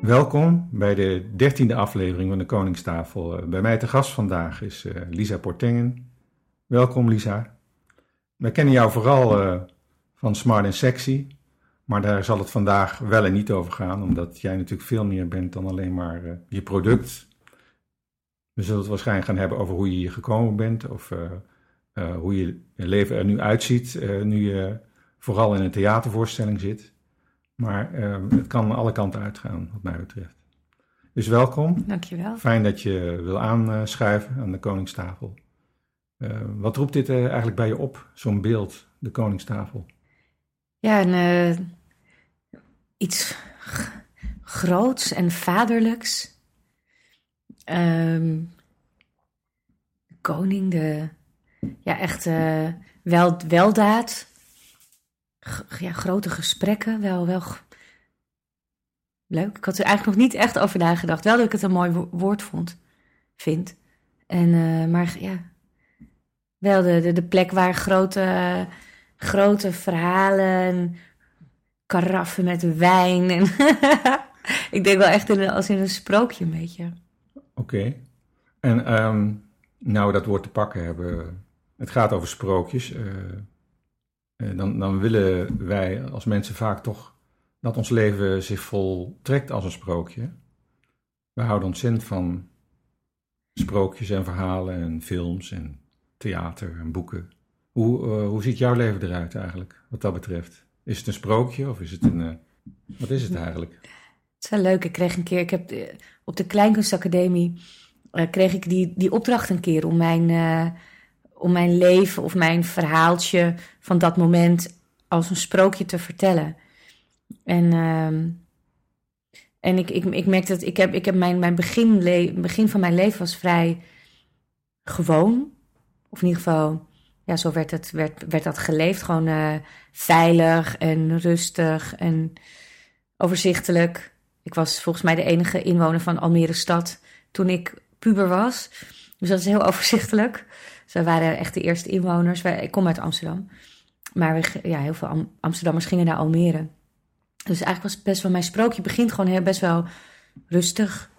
Welkom bij de dertiende aflevering van de Koningstafel. Eh, Bij mij te gast vandaag is eh, Lisa Portengen. Welkom Lisa. Wij kennen jou vooral eh, van Smart and Sexy, maar daar zal het vandaag wel en niet over gaan, omdat jij natuurlijk veel meer bent dan alleen maar je product. We zullen het waarschijnlijk gaan hebben over hoe je hier gekomen bent of hoe je leven er nu uitziet, nu je vooral in een theatervoorstelling zit. Maar eh, het kan alle kanten uitgaan, wat mij betreft. Dus welkom. Dankjewel. Fijn dat je wil aanschuiven aan de Koningstafel. Eh, wat roept dit eh, eigenlijk bij je op, zo'n beeld, de Koningstafel? Ja, en, eh, iets groots en vaderlijks. Ehm, de koning, de, ja, echt eh, wel, weldaad. Ja, grote gesprekken, wel, wel leuk. Ik had er eigenlijk nog niet echt over nagedacht. Wel dat ik het een mooi wo- woord vond, vind. En, eh, maar ja, wel de, de, plek waar grote, grote verhalen, karaffen met wijn. En ik denk wel echt in, als in een sprookje een beetje. Oké. En ehm, nou dat woord te pakken hebben, het gaat over sprookjes. eh, dan, dan willen wij als mensen vaak toch dat ons leven zich voltrekt als een sprookje. We houden ontzettend van sprookjes en verhalen en films en theater en boeken. Hoe, eh, hoe ziet jouw leven eruit eigenlijk, wat dat betreft? Is het een sprookje of is het een... eh, wat is het eigenlijk? Het is wel leuk. Ik kreeg een keer, ik heb eh, op de Kleinkunstacademie, eh, kreeg ik die, die opdracht een keer om mijn, eh, om mijn leven of mijn verhaaltje van dat moment als een sprookje te vertellen. En, ehm, en ik, ik, ik merkte dat ik heb, ik heb mijn, mijn begin, begin van mijn leven was vrij gewoon. Of in ieder geval, ja, zo werd, het, werd, werd dat geleefd. Gewoon eh, veilig en rustig en overzichtelijk. Ik was volgens mij de enige inwoner van Almere stad toen ik puber was. Dus dat is heel overzichtelijk. Ze waren echt de eerste inwoners. Wij- Ik kom uit Amsterdam. Maar we, ja, heel veel Am- Amsterdammers gingen naar Almere. Dus eigenlijk was het best wel... Mijn sprookje begint gewoon heel, best wel rustig.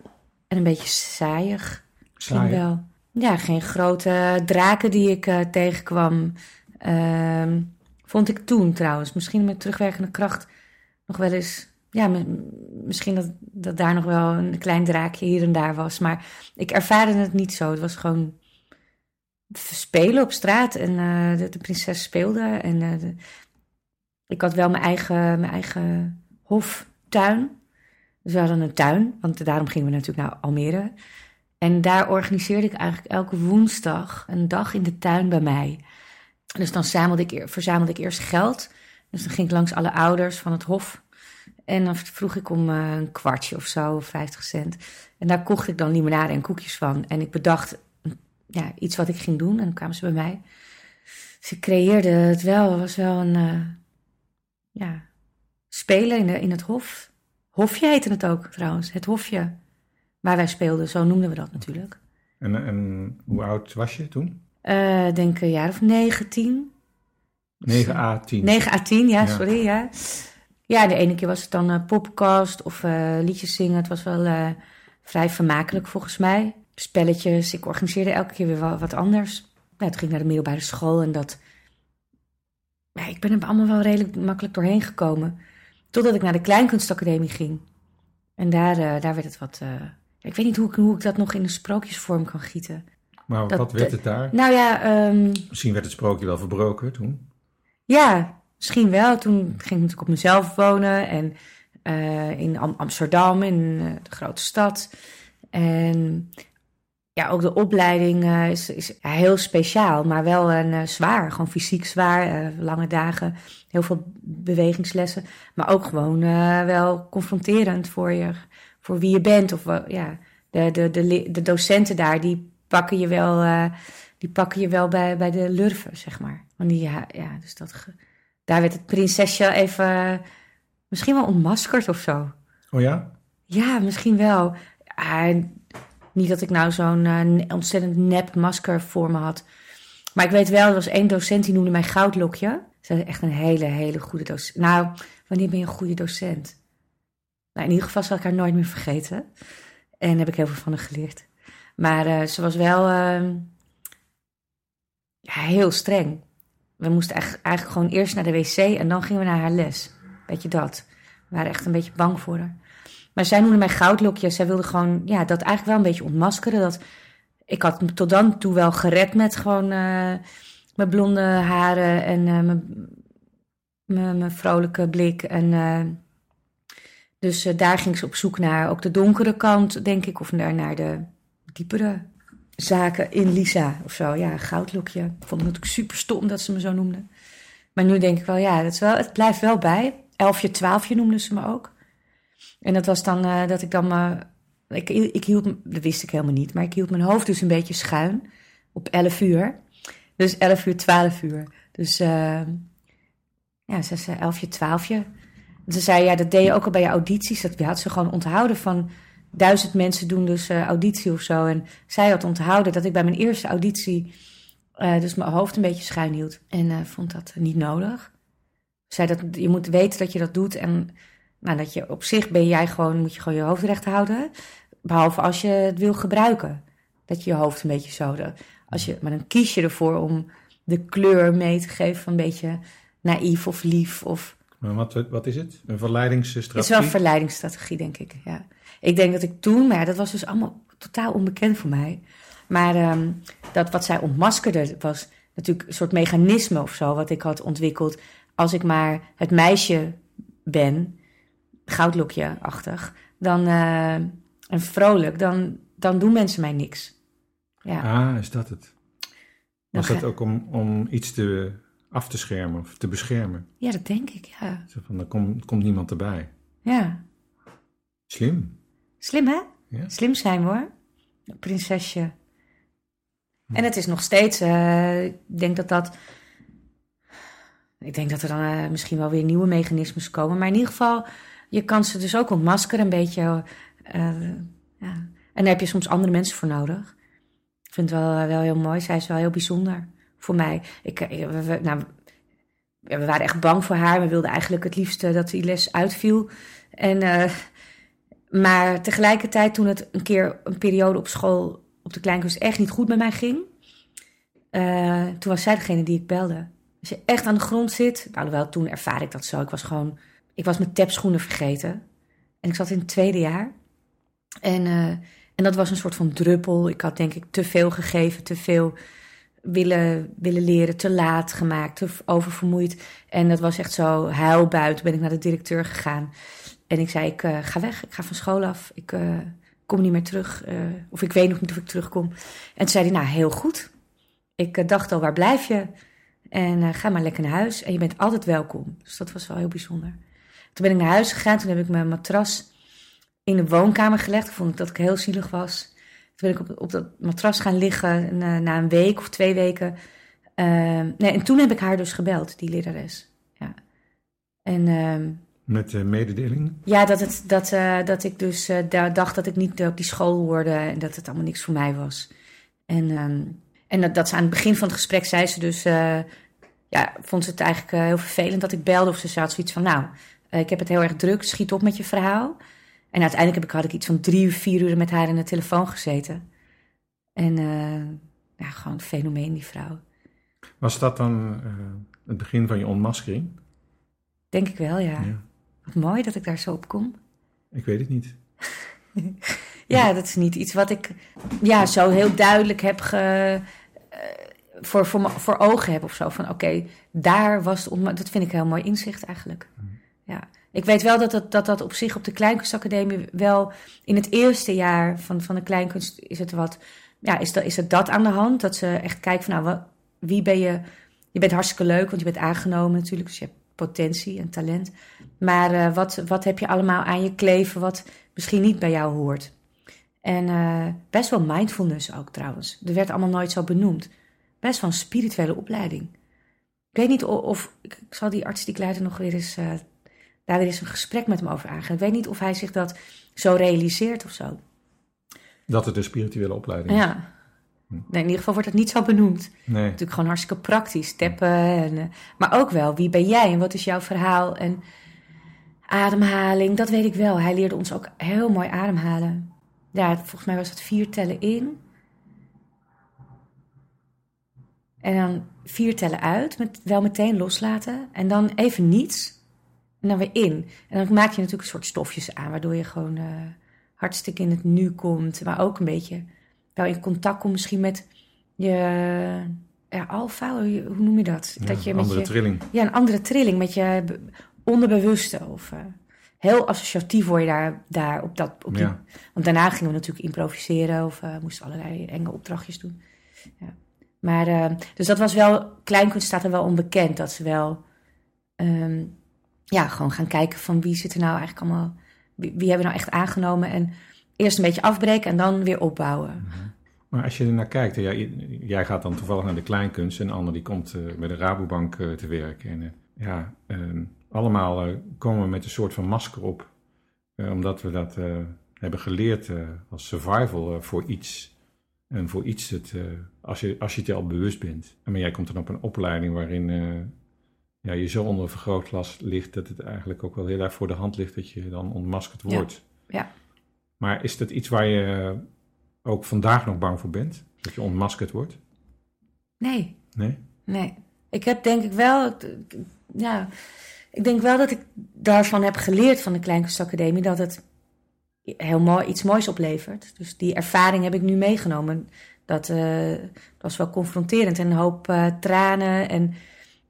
En een beetje saaiig. Misschien Saai. wel. Ja, geen grote draken die ik eh, tegenkwam. Ehm, vond ik toen trouwens. Misschien met terugwerkende kracht nog wel eens. Ja, misschien dat, dat daar nog wel een klein draakje hier en daar was. Maar ik ervaarde het niet zo. Het was gewoon spelen op straat. En eh, de, prinses speelde. En eh, de- ik had wel mijn eigen, mijn eigen hoftuin. Dus we hadden een tuin, want daarom gingen we natuurlijk naar Almere. En daar organiseerde ik eigenlijk elke woensdag een dag in de tuin bij mij. Dus dan ik, verzamelde ik eerst geld. Dus dan ging ik langs alle ouders van het hof. En dan vroeg ik om eh, een kwartje of zo, of 50 cent. En daar kocht ik dan limonade en koekjes van. En ik bedacht ja, iets wat ik ging doen. En dan kwamen ze bij mij. Dus ik creëerde het wel. Het was wel een eh, ja, spelen in, de, in het hof. Hofje heette het ook trouwens. Het hofje waar wij speelden. Zo noemden we dat natuurlijk. En, en hoe oud was je toen? Eh, denk een jaar of 19. 9 a 10. 9 à 10, ja, Ja. sorry. Ja. ja, de ene keer was het dan podcast of eh, liedjes zingen. Het was wel eh, vrij vermakelijk volgens mij. Spelletjes, ik organiseerde elke keer weer wat anders. Ja, toen ging ik naar de middelbare school en dat... Ja, ik ben er allemaal wel redelijk makkelijk doorheen gekomen. Totdat ik naar de Kleinkunstacademie ging. En daar, eh, daar werd het wat... eh, ik weet niet hoe ik, hoe ik dat nog in een sprookjesvorm kan gieten. Maar dat- wat werd het daar? Nou ja, ehm, Misschien werd het sprookje wel verbroken toen. Ja, misschien wel. Toen ging ik natuurlijk op mezelf wonen en eh, in Am- Amsterdam, in de grote stad. En ja, ook de opleiding eh, is, is heel speciaal, maar wel een, eh, zwaar. Gewoon fysiek zwaar, eh, lange dagen, heel veel bewegingslessen. Maar ook gewoon wel confronterend voor, je, voor wie je bent. Of, ja, de, de, de, de docenten daar, die pakken je wel, die pakken je wel bij, bij de lurven, zeg maar. Want die, ja, ja, dus dat, daar werd het prinsesje even misschien wel ontmaskerd of zo. Oh ja? Ja, misschien wel. Ah, niet dat ik nou zo'n eh, ontzettend nep masker voor me had. Maar ik weet wel, er was één docent die noemde mij goudlokje. Ze is echt een hele, hele goede docent. Nou, wanneer ben je een goede docent? Nou, in ieder geval zal ik haar nooit meer vergeten. En heb ik heel veel van haar geleerd. Maar uh, ze was wel ja, heel streng. We moesten eigenlijk, eigenlijk gewoon eerst naar de wc en dan gingen we naar haar les. Weet je dat? We waren echt een beetje bang voor haar. Maar zij noemde mij goudlokje. Zij wilde gewoon ja, dat eigenlijk wel een beetje ontmaskeren. Dat, ik had me tot dan toe wel gered met gewoon uh, mijn blonde haren en uh, mijn, mijn, vrolijke blik. En, uh, dus daar ging ze op zoek naar ook de donkere kant, denk ik. Of naar, naar de diepere zaken in Lisa of zo. Ja, goudlokje. Vond het natuurlijk super stom dat ze me zo noemde. Maar nu denk ik wel, ja, dat is wel, het blijft wel bij. Elfje, twaalfje noemden ze me ook. En dat was dan uh, dat ik dan uh, ik, ik hield, dat wist ik helemaal niet, maar ik hield mijn hoofd dus een beetje schuin op 11 uur. Dus 11 uur, 12 uur. Dus uh, ja, ze zei 11 12 Ze zei, ja, dat deed je ook al bij je audities. Dat had ze gewoon onthouden van duizend mensen doen dus uh, auditie of zo. En zij had onthouden dat ik bij mijn eerste auditie dus mijn hoofd een beetje schuin hield. En vond dat niet nodig. Zei dat je moet weten dat je dat doet en nou, dat je op zich ben jij gewoon, moet je gewoon je hoofd recht houden. Behalve als je het wil gebruiken. Dat je je hoofd een beetje zo. Als je, maar dan kies je ervoor om de kleur mee te geven van een beetje naïef of lief. Of... Maar wat, wat is het? Een verleidingsstrategie? Het is wel een verleidingsstrategie, denk ik. Ja. Ik denk dat ik toen, maar dat was dus allemaal totaal onbekend voor mij. Maar um, dat wat zij ontmaskerde was natuurlijk een soort mechanisme of zo, wat ik had ontwikkeld. Als ik maar het meisje ben, goudlokje-achtig, dan, uh, en vrolijk, dan, dan doen mensen mij niks. Ja. Ah, is dat het? Was dat ook om, om iets te, af te schermen of te beschermen? Ja, dat denk ik, ja. Zo van, er komt, komt niemand erbij. Ja. Slim. Slim, hè? Ja. Slim zijn hoor. Prinsesje. Hm. En het is nog steeds, uh, ik denk dat dat... Ik denk dat er dan uh, misschien wel weer nieuwe mechanismes komen. Maar in ieder geval, je kan ze dus ook ontmaskeren een beetje. Uh, ja. En daar heb je soms andere mensen voor nodig. Ik vind het wel, wel heel mooi. Zij is wel heel bijzonder voor mij. Ik, we, nou, we waren echt bang voor haar. We wilden eigenlijk het liefste dat die les uitviel. En, maar tegelijkertijd, toen het een keer een periode op school op de kleinkunst echt niet goed met mij ging, toen was zij degene die ik belde. Als je echt aan de grond zit, nou, wel toen ervaar ik dat zo. Ik was gewoon, ik was mijn tapschoenen vergeten. En ik zat in het tweede jaar. En, uh, en dat was een soort van druppel. Ik had denk ik te veel gegeven, te veel willen, willen leren, te laat gemaakt, te oververmoeid. En dat was echt zo huilbuit. Ben ik naar de directeur gegaan. En ik zei, ik uh, ga weg, ik ga van school af. Ik uh, kom niet meer terug. Of ik weet nog niet of ik terugkom. En toen zei hij, nou heel goed. Ik dacht al, waar blijf je? En ga maar lekker naar huis. En je bent altijd welkom. Dus dat was wel heel bijzonder. Toen ben ik naar huis gegaan. Toen heb ik mijn matras in de woonkamer gelegd. Ik vond dat ik heel zielig was. Toen ben ik op, op dat matras gaan liggen na, na een week of twee weken. Uh, nee, en toen heb ik haar dus gebeld, die lerares. Ja. En, uh, Met uh, mededeling? Ja, dat, het, dat, uh, dat ik dus uh, dacht dat ik niet op die school hoorde en dat het allemaal niks voor mij was. En, um, en dat, dat ze aan het begin van het gesprek zei ze dus, ja, vond ze het eigenlijk heel vervelend dat ik belde. Of ze had zoiets van, nou, ik heb het heel erg druk, schiet op met je verhaal. En uiteindelijk heb ik, had ik iets van drie uur, vier uur met haar in de telefoon gezeten. En uh, ja, gewoon een fenomeen, die vrouw. Was dat dan uh, het begin van je ontmaskering? Denk ik wel, ja. ja. Wat mooi dat ik daar zo op kom. Ik weet het niet. ja, dat is niet iets wat ik ja, zo heel duidelijk heb ge, uh, voor, voor, voor ogen heb of zo. Van oké, okay, daar was Dat vind ik een heel mooi inzicht eigenlijk. Mm. Ik weet wel dat dat, dat dat op zich op de Kleinkunstacademie wel in het eerste jaar van, van de Kleinkunst is het wat, ja, is, dat, is het dat aan de hand? Dat ze echt kijken van nou, wat, wie ben je? Je bent hartstikke leuk, want je bent aangenomen natuurlijk, dus je hebt potentie en talent. Maar uh, wat, wat heb je allemaal aan je kleven wat misschien niet bij jou hoort? En uh, best wel mindfulness ook trouwens. Er werd allemaal nooit zo benoemd. Best wel een spirituele opleiding. Ik weet niet of, of ik, zal die ik leidde nog weer eens uh, daar weer eens een gesprek met hem over aangaan. Ik weet niet of hij zich dat zo realiseert of zo. Dat het een spirituele opleiding is. Ja. Nee, in ieder geval wordt het niet zo benoemd. Nee. Natuurlijk gewoon hartstikke praktisch, teppen. En, uh, maar ook wel, wie ben jij en wat is jouw verhaal? En ademhaling, dat weet ik wel. Hij leerde ons ook heel mooi ademhalen. Ja, volgens mij was het vier tellen in. En dan vier tellen uit, met wel meteen loslaten. En dan even niets. En dan weer in. En dan maak je natuurlijk een soort stofjes aan, waardoor je gewoon uh, hartstikke in het nu komt. Maar ook een beetje wel in contact komt misschien met je ja, alfa, hoe noem je dat? Ja, dat je een met andere je, trilling. Ja, een andere trilling met je be- onderbewuste. Of, uh, heel associatief word je daar, daar op dat. Op die, Ja. Want daarna gingen we natuurlijk improviseren of uh, moesten allerlei enge opdrachtjes doen. Ja. Maar, uh, dus dat was wel, kleinkunst staat er wel onbekend. Dat ze wel, um, ja, gewoon gaan kijken van wie zit er nou eigenlijk allemaal, wie, hebben we nou echt aangenomen. En eerst een beetje afbreken en dan weer opbouwen. Maar als je er naar kijkt, ja, jij gaat dan toevallig naar de kleinkunst en ander die komt uh, bij de Rabobank uh, te werken. En uh, ja, um, allemaal komen we met een soort van masker op, omdat we dat hebben geleerd als survival voor iets. En voor iets, als, je, als je het al bewust bent. Maar jij komt dan op een opleiding waarin ja, je zo onder een vergrootglas ligt dat het eigenlijk ook wel heel erg voor de hand ligt dat je dan ontmaskerd wordt. Ja. ja. Maar is dat iets waar je ook vandaag nog bang voor bent? Dat je ontmaskerd wordt? Nee. Nee? Nee. Ik heb denk ik wel, ja, ik denk wel dat ik daarvan heb geleerd van de Kleinkunstacademie dat het heel mooi, iets moois oplevert. Dus die ervaring heb ik nu meegenomen. Dat, uh, dat was wel confronterend en een hoop uh, tranen. En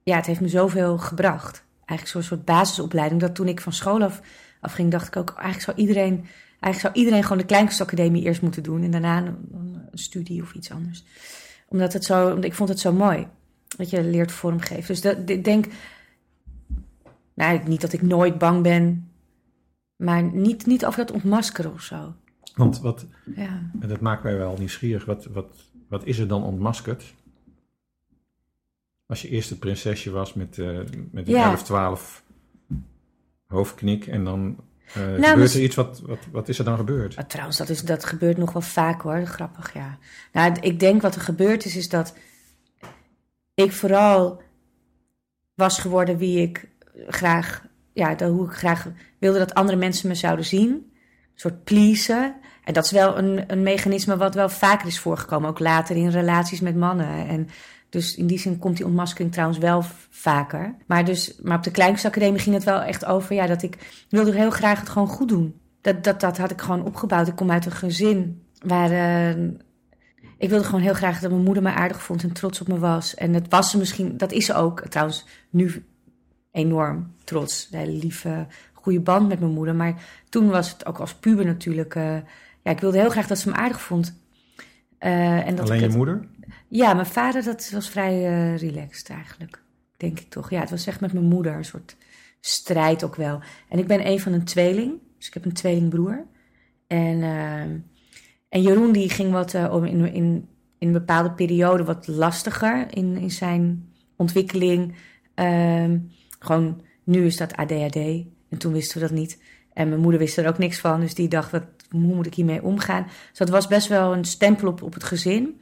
ja, het heeft me zoveel gebracht. Eigenlijk zo'n soort basisopleiding. Dat toen ik van school af afging, dacht ik ook, eigenlijk zou iedereen Eigenlijk zou iedereen gewoon de Kleinkunstacademie eerst moeten doen en daarna een, een, studie of iets anders. Omdat het zo, ik vond het zo mooi dat je leert vormgeven. Dus dat, ik denk, nou, niet dat ik nooit bang ben, maar niet, niet over dat ontmaskeren of zo. Want wat, ja. dat maakt mij wel nieuwsgierig, wat, wat, wat is er dan ontmaskerd? Als je eerst het prinsesje was met, uh, met een Ja. 11, 12 hoofdknik en dan uh, Nou, gebeurt er iets, wat, wat, wat is er dan gebeurd? Maar trouwens, dat, is, dat gebeurt nog wel vaak hoor. Grappig, ja. Nou, ik denk wat er gebeurd is, is dat ik vooral was geworden wie ik graag, ja, hoe ik graag wilde dat andere mensen me zouden zien. Een soort pleasen. En dat is wel een, een mechanisme wat wel vaker is voorgekomen, ook later in relaties met mannen. En dus in die zin komt die ontmaskering trouwens wel vaker. Maar, dus, maar op de Kleinkunstacademie ging het wel echt over ja, dat ik wilde heel graag het gewoon goed doen. Dat, dat, dat had ik gewoon opgebouwd. Ik kom uit een gezin waar. eh, ik wilde gewoon heel graag dat mijn moeder me aardig vond en trots op me was. En dat was ze misschien, dat is ze ook trouwens nu enorm trots. De hele lieve, goede band met mijn moeder. Maar toen was het ook als puber natuurlijk. eh, ja, ik wilde heel graag dat ze me aardig vond. Eh, en dat Alleen je het- moeder? Ja, mijn vader dat was vrij eh, relaxed eigenlijk. Denk ik toch. Ja, het was echt met mijn moeder een soort strijd ook wel. En ik ben een van een tweeling. Dus ik heb een tweelingbroer. En, eh, en Jeroen die ging wat om in, in, in een bepaalde periode wat lastiger in, in zijn ontwikkeling. Ehm, gewoon, nu is dat ADHD. En toen wisten we dat niet. En mijn moeder wist er ook niks van. Dus die dacht, wat, hoe moet ik hiermee omgaan? Dus dat was best wel een stempel op, op het gezin.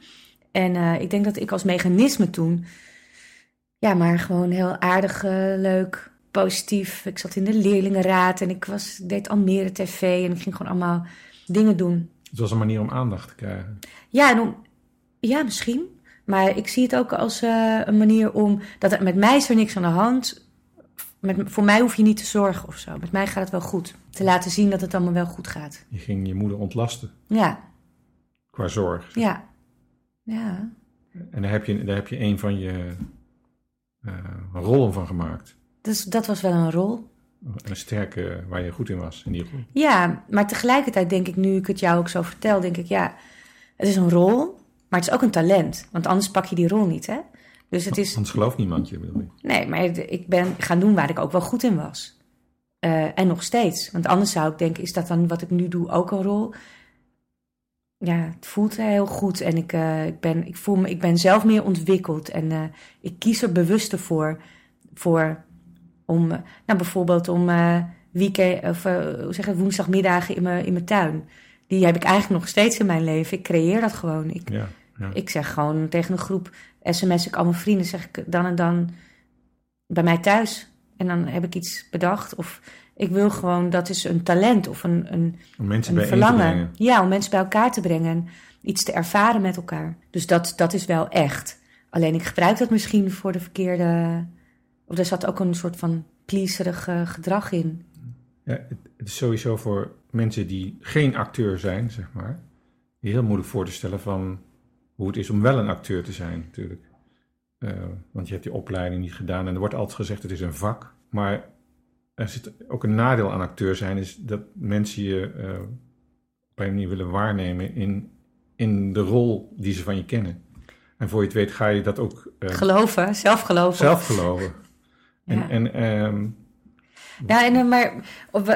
En uh, ik denk dat ik als mechanisme toen, ja, maar gewoon heel aardig, uh, leuk, positief. Ik zat in de leerlingenraad en ik was, deed Almere TV en ik ging gewoon allemaal dingen doen. Het was een manier om aandacht te krijgen. Ja, en om, ja misschien. Maar ik zie het ook als uh, een manier om, dat met mij is er niks aan de hand. Met, voor mij hoef je niet te zorgen of zo. Met mij gaat het wel goed. Te laten zien dat het allemaal wel goed gaat. Je ging je moeder ontlasten. Ja. Qua zorg. Ja. Ja. En daar heb je, daar heb je een van je uh, rollen van gemaakt. Dus dat was wel een rol. Een sterke waar je goed in was, in die rol. Ja, maar tegelijkertijd denk ik, nu ik het jou ook zo vertel, denk ik, ja, het is een rol, maar het is ook een talent. Want anders pak je die rol niet, hè? Dus het is... Anders gelooft niemand je, bedoel je? Nee, maar ik ben gaan doen waar ik ook wel goed in was. Uh, en nog steeds. Want anders zou ik denken, is dat dan wat ik nu doe ook een rol? Ja, het voelt heel goed. En ik, uh, ik, ben, ik voel me, ik ben zelf meer ontwikkeld. En uh, ik kies er bewuster voor. Voor om, nou bijvoorbeeld om weekend, of hoe zeg het, woensdagmiddagen in mijn, in mijn tuin. Die heb ik eigenlijk nog steeds in mijn leven. Ik creëer dat gewoon. Ik, ja, ja. ik zeg gewoon tegen een groep, sms ik al mijn vrienden, zeg ik dan en dan bij mij thuis. En dan heb ik iets bedacht. Of Ik wil gewoon, dat is een talent of een, een, Om mensen een bij verlangen. Ja, om mensen bij elkaar te brengen. Iets te ervaren met elkaar. Dus dat, dat is wel echt. Alleen ik gebruik dat misschien voor de verkeerde... Of er zat ook een soort van pleaserig gedrag in. Ja, het, het is sowieso voor mensen die geen acteur zijn, zeg maar, heel moeilijk voor te stellen van hoe het is om wel een acteur te zijn, natuurlijk. Eh, want je hebt die opleiding niet gedaan en er wordt altijd gezegd het is een vak. Maar er zit ook een nadeel aan acteur zijn, is dat mensen je eh, op een manier willen waarnemen in, in de rol die ze van je kennen. En voor je het weet ga je dat ook eh, Geloven, zelf geloven. zelf geloven. En, Ja. en ehm, Ja, en, eh, maar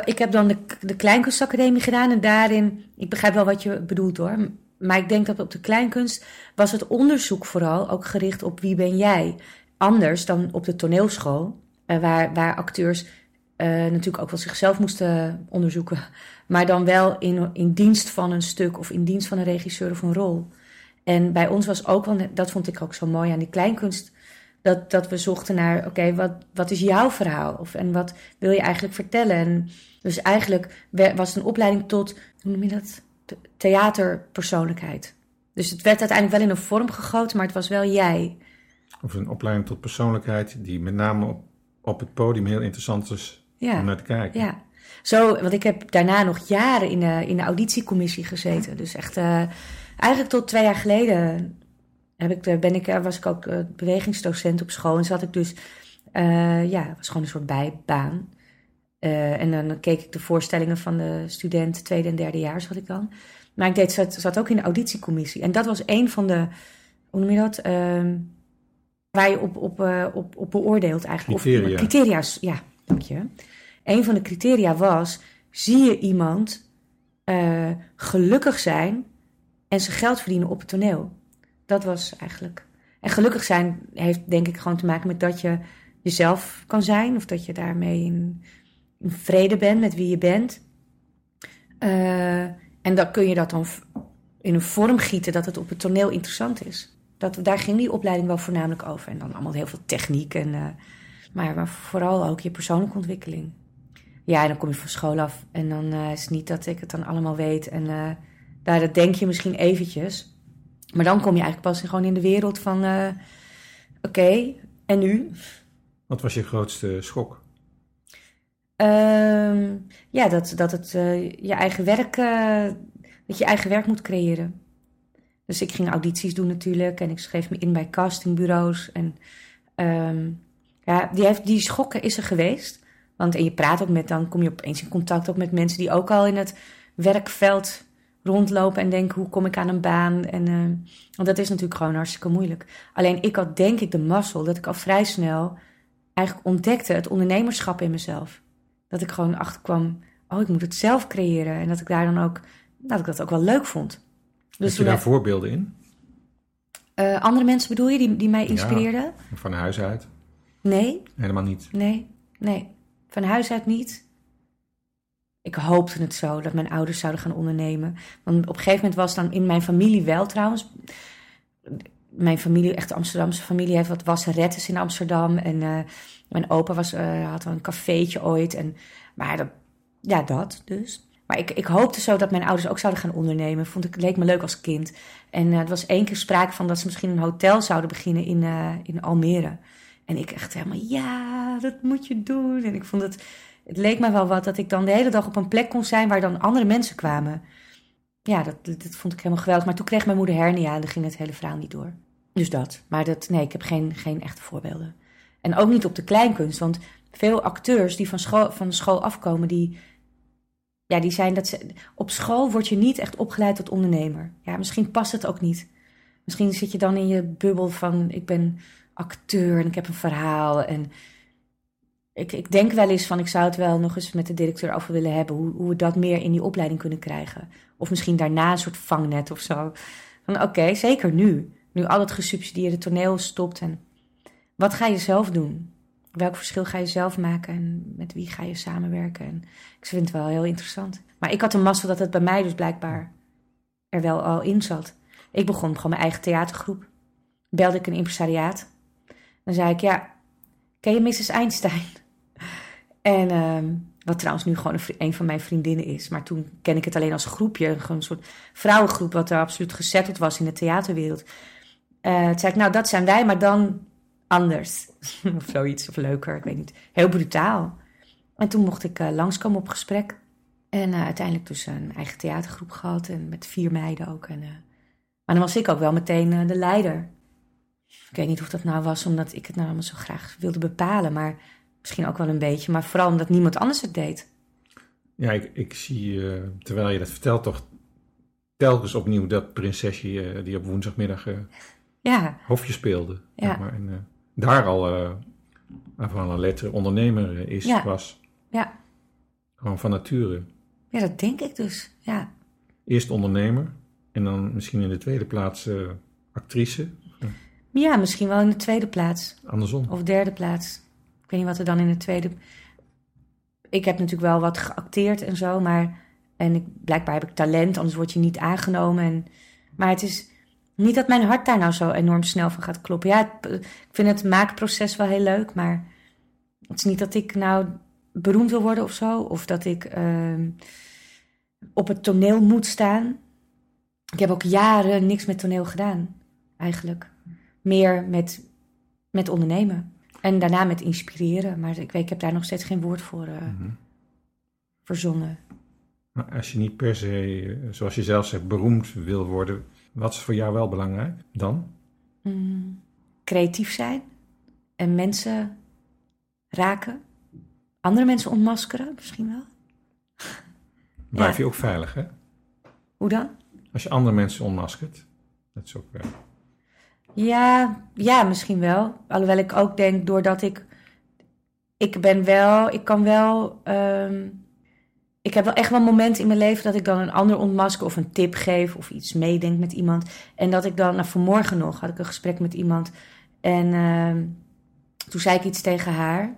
ik heb dan de, de Kleinkunstacademie gedaan en daarin, ik begrijp wel wat je bedoelt hoor, maar ik denk dat op de Kleinkunst was het onderzoek vooral ook gericht op wie ben jij. Anders dan op de toneelschool, waar, waar acteurs eh, natuurlijk ook wel zichzelf moesten onderzoeken, maar dan wel in, in dienst van een stuk of in dienst van een regisseur of een rol. En bij ons was ook wel, dat vond ik ook zo mooi aan die Kleinkunst, dat, dat we zochten naar, oké, wat, wat is jouw verhaal? Of, en wat wil je eigenlijk vertellen? En dus eigenlijk was het een opleiding tot, hoe noem je dat? Te- Theaterpersoonlijkheid. Dus het werd uiteindelijk wel in een vorm gegoten, maar het was wel jij. Of een opleiding tot persoonlijkheid, die met name op, op het podium heel interessant is om Ja, naar te kijken. ja. Zo, want ik heb daarna nog jaren in de, in de auditiecommissie gezeten. Dus echt, eh, eigenlijk tot twee jaar geleden heb ik, ben ik, eh, was ik ook eh, bewegingsdocent op school. En zat ik dus, eh, ja, was gewoon een soort bijbaan. En dan keek ik de voorstellingen van de studenten, tweede en derde jaar zat ik dan. Maar ik deed, zat, zat ook in de auditiecommissie. En dat was een van de, hoe noem je dat? Ehm, waar je op, op, op, op beoordeelt eigenlijk. Criteria. Of, criteria's, ja, Een van de criteria was, zie je iemand eh, gelukkig zijn en zijn geld verdienen op het toneel? Dat was eigenlijk. En gelukkig zijn heeft denk ik gewoon te maken met dat je jezelf kan zijn. Of dat je daarmee in, vrede bent met wie je bent. Eh, en dan kun je dat dan in een vorm gieten dat het op het toneel interessant is. Dat, daar ging die opleiding wel voornamelijk over. En dan allemaal heel veel techniek. En, eh, maar, maar vooral ook je persoonlijke ontwikkeling. Ja, en dan kom je van school af. En dan eh, is het niet dat ik het dan allemaal weet. En eh, daar dat denk je misschien eventjes. Maar dan kom je eigenlijk pas gewoon in de wereld van... eh, Oké, en nu? Wat was je grootste schok? Ehm, ja, dat, dat het je eigen werk, dat je eigen werk moet creëren. Dus ik ging audities doen natuurlijk en ik schreef me in bij castingbureaus. En ehm, ja, die, heeft, die schokken is er geweest. Want en je praat ook met, dan kom je opeens in contact ook met mensen die ook al in het werkveld rondlopen en denken, hoe kom ik aan een baan? En, eh, want dat is natuurlijk gewoon hartstikke moeilijk. Alleen ik had denk ik de mazzel dat ik al vrij snel eigenlijk ontdekte het ondernemerschap in mezelf. Dat ik gewoon achterkwam, oh, ik moet het zelf creëren. En dat ik daar dan ook, dat ik dat ook wel leuk vond. Heb Dus je toen, daar voorbeelden in? eh, andere mensen bedoel je, die, die mij inspireerden? Van huis uit? Nee, Helemaal niet. nee, nee. Van huis uit niet. Ik hoopte het zo, dat mijn ouders zouden gaan ondernemen. Want op een gegeven moment was dan in mijn familie wel trouwens. Mijn familie, echt de Amsterdamse familie, heeft wat wasserettes in Amsterdam. En eh, mijn opa was, eh, had een cafeetje ooit. En, maar dat, ja, dat dus. Maar ik, ik hoopte zo dat mijn ouders ook zouden gaan ondernemen. Vond ik, leek me leuk als kind. En eh, er was één keer sprake van dat ze misschien een hotel zouden beginnen in, in Almere. En ik echt helemaal, ja, dat moet je doen. En ik vond het, het leek me wel wat dat ik dan de hele dag op een plek kon zijn waar dan andere mensen kwamen. Ja, dat, dat, vond ik helemaal geweldig. Maar toen kreeg mijn moeder hernia en dan ging het hele verhaal niet door. Dus dat. Maar dat, nee, ik heb geen, geen echte voorbeelden. En ook niet op de kleinkunst. Want veel acteurs die van school, van school afkomen, die, ja, die zijn dat ze, op school word je niet echt opgeleid tot ondernemer. Ja, misschien past het ook niet. Misschien zit je dan in je bubbel van ik ben acteur en ik heb een verhaal. En ik, ik denk wel eens van ik zou het wel nog eens met de directeur over willen hebben. Hoe, hoe we dat meer in die opleiding kunnen krijgen. Of misschien daarna een soort vangnet of zo. Van oké, zeker nu. Nu al het gesubsidieerde toneel stopt. En wat ga je zelf doen? Welk verschil ga je zelf maken en met wie ga je samenwerken? En ik vind het wel heel interessant. Maar ik had een mazzel dat het bij mij dus blijkbaar er wel al in zat. Ik begon gewoon mijn eigen theatergroep. Belde ik een impresariaat. Dan zei ik, ja, ken je Mrs. Einstein? En ehm, Wat trouwens nu gewoon een, van mijn vriendinnen is. Maar toen ken ik het alleen als groepje. Een soort vrouwengroep wat er absoluut gezetteld was in de theaterwereld. Eh toen zei ik, nou dat zijn wij, maar dan anders. of zoiets, of leuker, ik weet niet. Heel brutaal. En toen mocht ik eh, langskomen op gesprek. En eh, uiteindelijk dus een eigen theatergroep gehad. En met vier meiden ook. En, maar dan was ik ook wel meteen de leider. Ik weet niet of dat nou was omdat ik het nou allemaal zo graag wilde bepalen. Maar misschien ook wel een beetje. Maar vooral omdat niemand anders het deed. Ja, ik, ik zie, eh, terwijl je dat vertelt, toch telkens opnieuw dat prinsesje eh, die op woensdagmiddag eh, Ja, hofje speelde. Ja. zeg maar, en daar al eh van een letter ondernemer is, Ja. was. ja. Gewoon van nature. ja, dat denk ik dus. Ja. Eerst ondernemer en dan misschien in de tweede plaats actrice. Ja, misschien wel in de tweede plaats. Andersom. Of derde plaats. Ik weet niet wat er dan in de tweede... Ik heb natuurlijk wel wat geacteerd en zo, maar... En ik, blijkbaar heb ik talent, anders word je niet aangenomen. En, maar het is niet dat mijn hart daar nou zo enorm snel van gaat kloppen. Ja, het- ik vind het maakproces wel heel leuk, maar... Het is niet dat ik nou beroemd wil worden of zo. Of dat ik ehm, op het toneel moet staan. Ik heb ook jaren niks met toneel gedaan, eigenlijk. Meer met, met ondernemen. En daarna met inspireren. Maar ik, weet, ik heb daar nog steeds geen woord voor eh, Mhm. verzonnen. Maar als je niet per se, eh, zoals je zelf zegt, beroemd wil worden, wat is voor jou wel belangrijk dan? Mm, creatief zijn. En mensen raken. Andere mensen ontmaskeren, misschien wel. Blijf Ja. je ook veilig, hè? Hoe dan? Als je andere mensen onmaskert. Dat is ook... eh, Ja, ja, misschien wel. Alhoewel ik ook denk, doordat ik... Ik ben wel... Ik kan wel... ehm, ik heb wel echt wel momenten in mijn leven dat ik dan een ander ontmasker of een tip geef of iets meedenk met iemand. En dat ik dan, nou vanmorgen nog, had ik een gesprek met iemand. En ehm, toen zei ik iets tegen haar.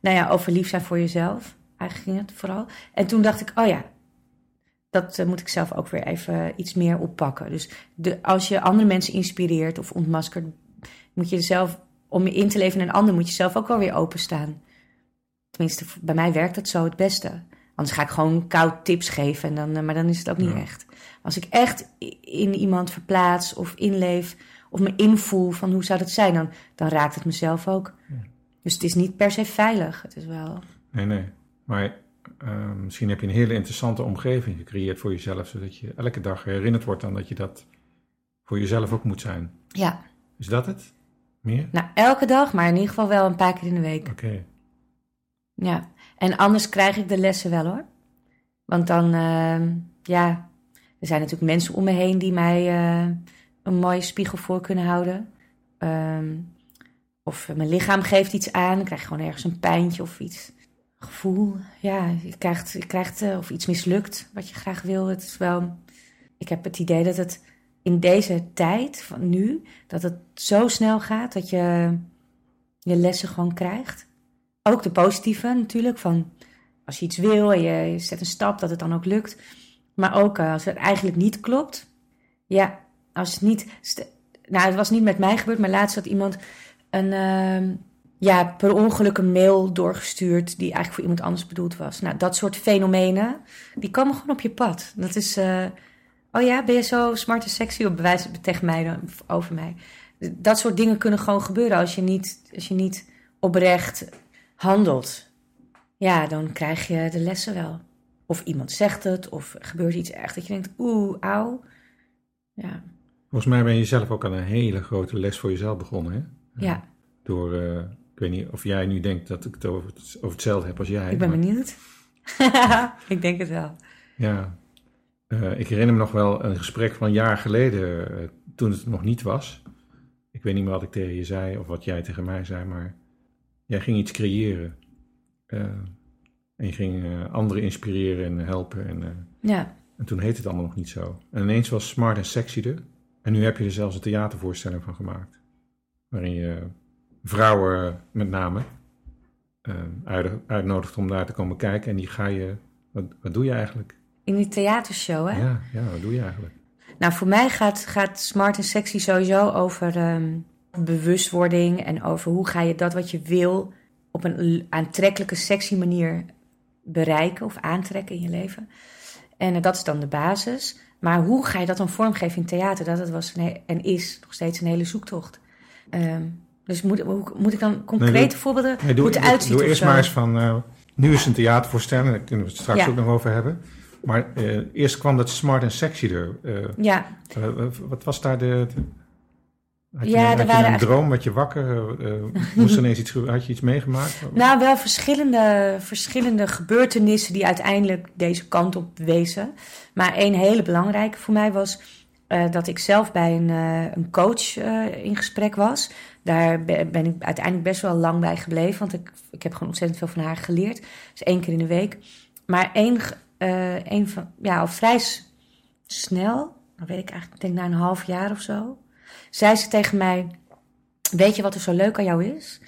Nou ja, over lief zijn voor jezelf. Eigenlijk ging het vooral. En toen dacht ik, oh ja, dat eh, moet ik zelf ook weer even iets meer oppakken. Dus de, als je andere mensen inspireert of ontmaskert, moet je zelf, om je in te leven in een ander, moet je zelf ook wel weer openstaan. Tenminste, bij mij werkt het zo het beste. Anders ga ik gewoon koud tips geven, en dan, eh, maar dan is het ook niet Ja. echt. Als ik echt in iemand verplaats of inleef of me invoel van hoe zou dat zijn, dan, dan raakt het mezelf ook. Ja. Dus het is niet per se veilig. Het is wel. Nee, nee. Maar eh, misschien heb je een hele interessante omgeving gecreëerd voor jezelf, zodat je elke dag herinnerd wordt aan dat je dat voor jezelf ook moet zijn. Ja, Is dat het? Meer? nou elke dag, maar in ieder geval wel een paar keer in de week. Oké. Ja, en anders krijg ik de lessen wel hoor. Want dan, ehm, ja, er zijn natuurlijk mensen om me heen die mij eh, een mooie spiegel voor kunnen houden. Ehm, of mijn lichaam geeft iets aan, dan krijg je gewoon ergens een pijntje of iets. Gevoel, ja, je krijgt, je krijgt eh, of iets mislukt wat je graag wil. Het is wel, ik heb het idee dat het in deze tijd van nu, dat het zo snel gaat dat je je lessen gewoon krijgt. Ook de positieve natuurlijk, van als je iets wil en je, zet een stap, dat het dan ook lukt. Maar ook eh, als het eigenlijk niet klopt. Ja, als het niet... Nou, het was niet met mij gebeurd, maar laatst had iemand een... ehm, ja, per ongeluk een mail doorgestuurd die eigenlijk voor iemand anders bedoeld was. Nou, dat soort fenomenen, die komen gewoon op je pad. Dat is... eh, oh ja, ben je zo smart en sexy? Op bewijs tegen mij dan, over mij. Dat soort dingen kunnen gewoon gebeuren als je niet, als je niet oprecht handelt, ja, dan krijg je de lessen wel. Of iemand zegt het, of er gebeurt iets echt dat je denkt, oeh, auw. Ja, Volgens mij ben je zelf ook aan een hele grote les voor jezelf begonnen, hè? ja Door, eh, weet niet of jij nu denkt dat ik het over, over hetzelfde heb als jij. ik ben maar- benieuwd. ik denk het wel. Ja, Eh, ik herinner me nog wel een gesprek van een jaar geleden, eh, toen het nog niet was. Ik weet niet meer wat ik tegen je zei of wat jij tegen mij zei, maar jij ging iets creëren. Eh, en je ging anderen inspireren en helpen. En, Ja, en toen heette het allemaal nog niet zo. En ineens was Smart en Sexy er. En nu heb je er zelfs een theatervoorstelling van gemaakt. Waarin je vrouwen eh, met name eh, uit- uitnodigt om daar te komen kijken. En die ga je, wat, wat doe je eigenlijk? in die theatershow, hè? Ja, ja, wat doe je eigenlijk? Nou, voor mij gaat, gaat smart en sexy sowieso over ehm, bewustwording en over hoe ga je dat wat je wil op een aantrekkelijke, sexy manier bereiken of aantrekken in je leven. En dat is dan de basis. Maar hoe ga je dat dan vormgeven in theater? Dat het was en is nog steeds een hele zoektocht. Ehm, dus moet, moet ik dan concrete voorbeelden nee, doe, hoe het uitziet? Doe eerst maar eens van, uh, nu is een theatervoorstelling, daar kunnen we het straks ook nog over hebben. Maar uh, eerst kwam dat smart en sexy er. Uh, ja. wat was daar de... had je, ja, had je een droom, werd je wakker? moest er ineens iets, had je iets meegemaakt? Nou, wel verschillende, verschillende gebeurtenissen die uiteindelijk deze kant op wezen. Maar één hele belangrijke voor mij was dat ik zelf bij een, een coach in gesprek was. Daar ben ik uiteindelijk best wel lang bij gebleven, want ik, ik heb gewoon ontzettend veel van haar geleerd. Dus één keer in de week. Maar één, één van, ja, al vrij snel, dan weet ik eigenlijk, denk na een half jaar of zo, zei ze tegen mij: Weet je wat er zo leuk aan jou is?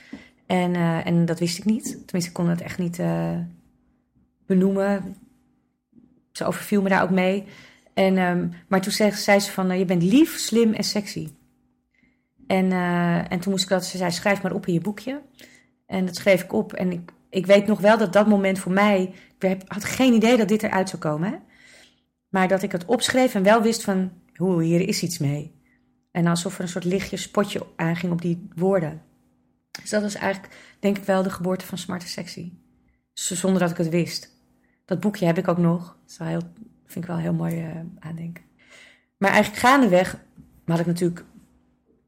En, en dat wist ik niet. Tenminste, ik kon het echt niet benoemen. Ze overviel me daar ook mee. En, um, maar toen zei, ze van, je bent lief, slim en sexy. En, uh, en toen moest ik dat, ze zei, schrijf maar op in je boekje. En dat schreef ik op. En ik, ik weet nog wel dat dat moment voor mij, ik had geen idee dat dit eruit zou komen. Hè? Maar dat ik het opschreef en wel wist van, hoe hier is iets mee. En alsof er een soort lichtje spotje aanging op die woorden. Dus dat was eigenlijk, denk ik wel, de geboorte van Smart Sexy. Zonder dat ik het wist. Dat boekje heb ik ook nog. Dat is heel, vind ik wel heel mooi uh, aandenken. Maar eigenlijk gaandeweg had ik natuurlijk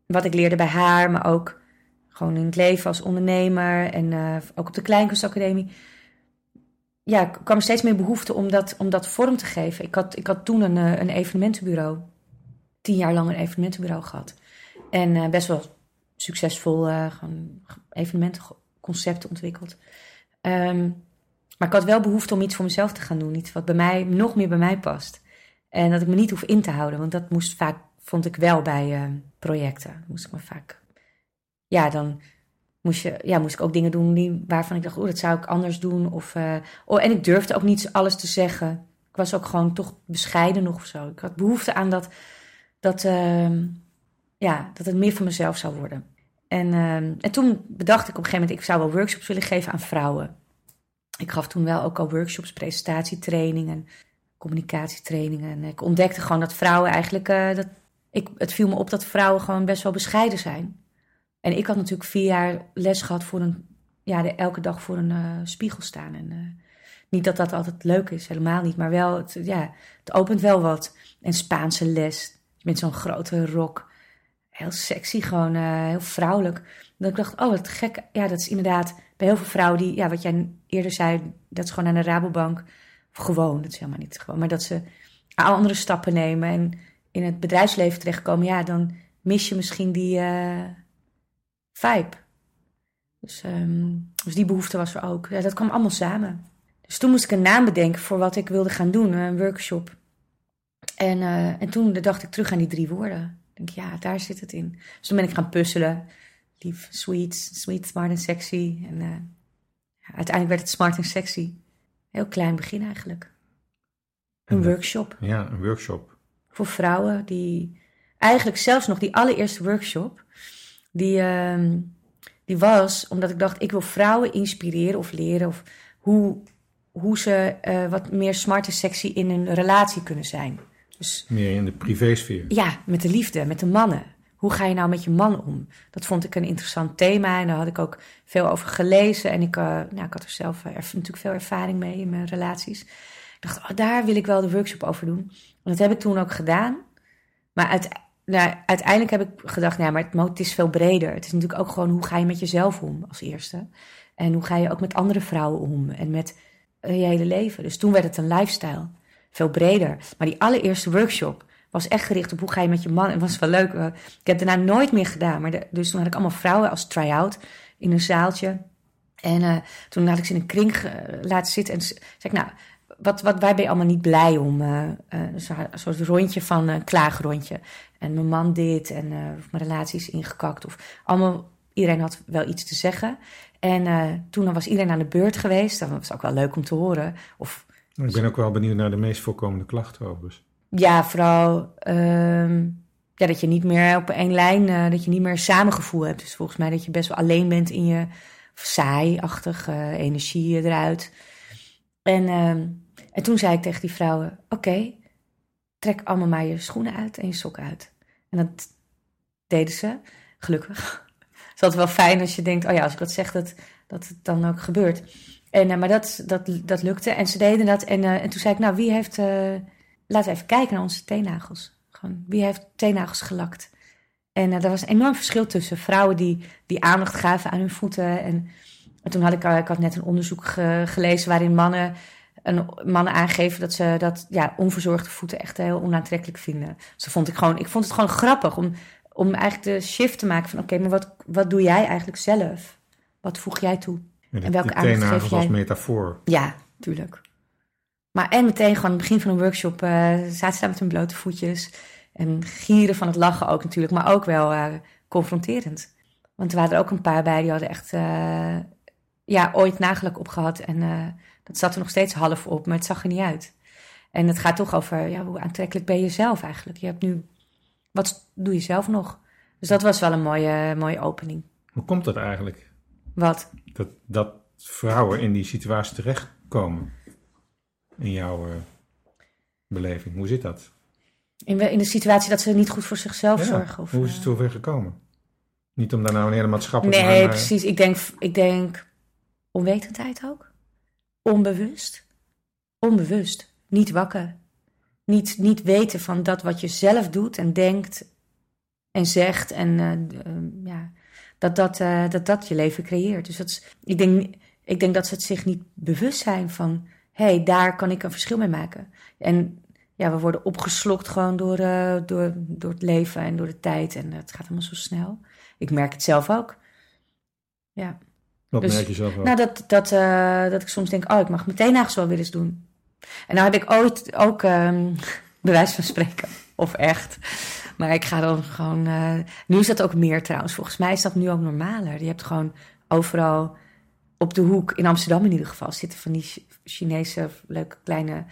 wat ik leerde bij haar, maar ook gewoon in het leven als ondernemer en uh, ook op de Kleinkunstacademie. Ja, kwam steeds meer behoefte om dat, om dat vorm te geven. Ik had, ik had toen een, eh, een evenementenbureau, tien jaar lang een evenementenbureau gehad. En best wel succesvol uh, gewoon evenementenconcepten ontwikkeld. Um, maar ik had wel behoefte om iets voor mezelf te gaan doen. Iets wat bij mij nog meer bij mij past. En dat ik me niet hoef in te houden. Want dat moest vaak vond ik wel bij uh, projecten. Moest ik me vaak. Ja, dan moest, je, ja, moest ik ook dingen doen die, waarvan ik dacht, oh, dat zou ik anders doen. Of, uh, oh, en ik durfde ook niet alles te zeggen. Ik was ook gewoon toch bescheiden nog of zo. Ik had behoefte aan dat, dat, uh, ja, dat het meer van mezelf zou worden. En, ehm, en toen bedacht ik op een gegeven moment, ik zou wel workshops willen geven aan vrouwen. Ik gaf toen wel ook al workshops, presentatietrainingen, communicatietrainingen. En ik ontdekte gewoon dat vrouwen eigenlijk, uh, dat, ik, het viel me op dat vrouwen gewoon best wel bescheiden zijn. En ik had natuurlijk vier jaar les gehad voor een, ja, elke dag voor een uh, spiegel staan. En uh, niet dat dat altijd leuk is, helemaal niet. Maar wel, het, ja, het opent wel wat. En Spaanse les, met zo'n grote rok. Heel sexy, gewoon heel vrouwelijk. Dat ik dacht, oh, wat gek. Ja, dat is inderdaad bij heel veel vrouwen die, ja, wat jij eerder zei, dat is gewoon aan de Rabobank. Gewoon, dat is helemaal niet gewoon. Maar dat ze andere stappen nemen en in het bedrijfsleven terechtkomen, ja, dan mis je misschien die uh, vibe. Dus, um, dus die behoefte was er ook. Ja, dat kwam allemaal samen. Dus toen moest ik een naam bedenken voor wat ik wilde gaan doen, een workshop. En, uh, en toen dacht ik terug aan die drie woorden. Ik denk, ja, daar zit het in. Dus toen ben ik gaan puzzelen. Lief, sweet, sweet, smart en sexy. En uh, ja, uiteindelijk werd het smart en sexy. Heel klein begin eigenlijk. Een workshop. Ja, een workshop voor vrouwen die eigenlijk zelfs nog die allereerste workshop, die, uh, die was omdat ik dacht, ik wil vrouwen inspireren of leren of hoe, hoe ze uh, wat meer smart en sexy in een relatie kunnen zijn. Dus, meer in de privésfeer. Ja, met de liefde, met de mannen. Hoe ga je nou met je man om? Dat vond ik een interessant thema en daar had ik ook veel over gelezen. En ik, uh, nou, ik had er zelf uh, natuurlijk veel ervaring mee in mijn relaties. Ik dacht, oh, daar wil ik wel de workshop over doen dat heb ik toen ook gedaan. Maar nou, uiteindelijk heb ik gedacht, nou, maar het, het is veel breder. Het is natuurlijk ook gewoon hoe ga je met jezelf om als eerste. En hoe ga je ook met andere vrouwen om en met eh, je hele leven. Dus toen werd het een lifestyle. Veel breder. Maar die allereerste workshop was echt gericht op hoe ga je met je man. En was wel leuk. Ik heb daarna nooit meer gedaan. Maar dus toen had ik allemaal vrouwen als try-out in een zaaltje. En uh, toen had ik ze in een kring laten zitten. En zei ik, nou, wat, wat, waar ben je allemaal niet blij om? Uh, uh, een soort rondje van een klaagrondje. En mijn man dit en mijn relatie is ingekakt. Of allemaal, iedereen had wel iets te zeggen. En toen was iedereen aan de beurt geweest. Dat was ook wel leuk om te horen. Of, ik ben ook wel benieuwd naar de meest voorkomende klachten overigens. Ja, vooral ehm, ja, dat je niet meer op één lijn, dat je niet meer samengevoel hebt. Dus volgens mij dat je best wel alleen bent in je saai-achtig, energie eruit. En, ehm, en toen zei ik tegen die vrouwen: Oké, trek allemaal maar je schoenen uit en je sokken uit. En dat deden ze, gelukkig. Het is wel fijn als je denkt: Oh ja, als ik dat zeg, dat, dat het dan ook gebeurt. En, uh, maar dat, dat, dat lukte en ze deden dat. En, en toen zei ik: Nou, wie heeft. Laten we even kijken naar onze teennagels. Gewoon, wie heeft teennagels gelakt? En er was een enorm verschil tussen vrouwen die, die aandacht gaven aan hun voeten. En, en toen had ik, ik had net een onderzoek ge, gelezen waarin mannen een, mannen aangeven dat ze dat ja, onverzorgde voeten echt heel onaantrekkelijk vinden. Dus vond ik gewoon, ik vond het gewoon grappig om, om eigenlijk de shift te maken van oké, okay, maar wat, wat doe jij eigenlijk zelf? Wat voeg jij toe? En, en welke aandacht geef jij? als metafoor. Ja, tuurlijk. Maar en meteen gewoon aan het begin van een workshop uh, zaten ze daar met hun blote voetjes. En gieren van het lachen ook natuurlijk, maar ook wel uh, confronterend. Want er waren er ook een paar bij die hadden echt uh, ja, ooit nagelak opgehad. En dat zat er nog steeds half op, maar het zag er niet uit. En het gaat toch over ja, hoe aantrekkelijk ben je zelf eigenlijk. Je hebt nu, wat doe je zelf nog? Dus dat was wel een mooie, mooie opening. Hoe komt dat eigenlijk? Wat? Dat, dat vrouwen in die situatie terechtkomen. In jouw uh, beleving. Hoe zit dat? In, in de situatie dat ze niet goed voor zichzelf ja, zorgen? Of, hoe is het zover gekomen? Niet om daar nou een hele maatschappelijke... Nee, aan, precies. Ik denk, ik denk onwetendheid ook onbewust. Onbewust. Niet wakker. Niet, niet weten van dat wat je zelf doet en denkt en zegt. En uh, uh, ja, dat dat, uh, dat dat je leven creëert. Dus dat is, ik, denk, ik denk dat ze het zich niet bewust zijn van... hé, hey, daar kan ik een verschil mee maken. En ja, we worden opgeslokt gewoon door, door, door het leven en door de tijd. En het gaat allemaal zo snel. Ik merk het zelf ook. Ja. Wat dus, merk je zelf ook? Nou, dat, dat, uh, dat ik soms denk, oh, ik mag meteen nagels wel weer eens doen. En nou heb ik ooit ook um, bewijs van spreken. Of echt. Maar ik ga dan gewoon... Uh, nu is dat ook meer trouwens. Volgens mij is dat nu ook normaler. Je hebt gewoon overal op de hoek, in Amsterdam in ieder geval, zitten van die Chinese leuke kleine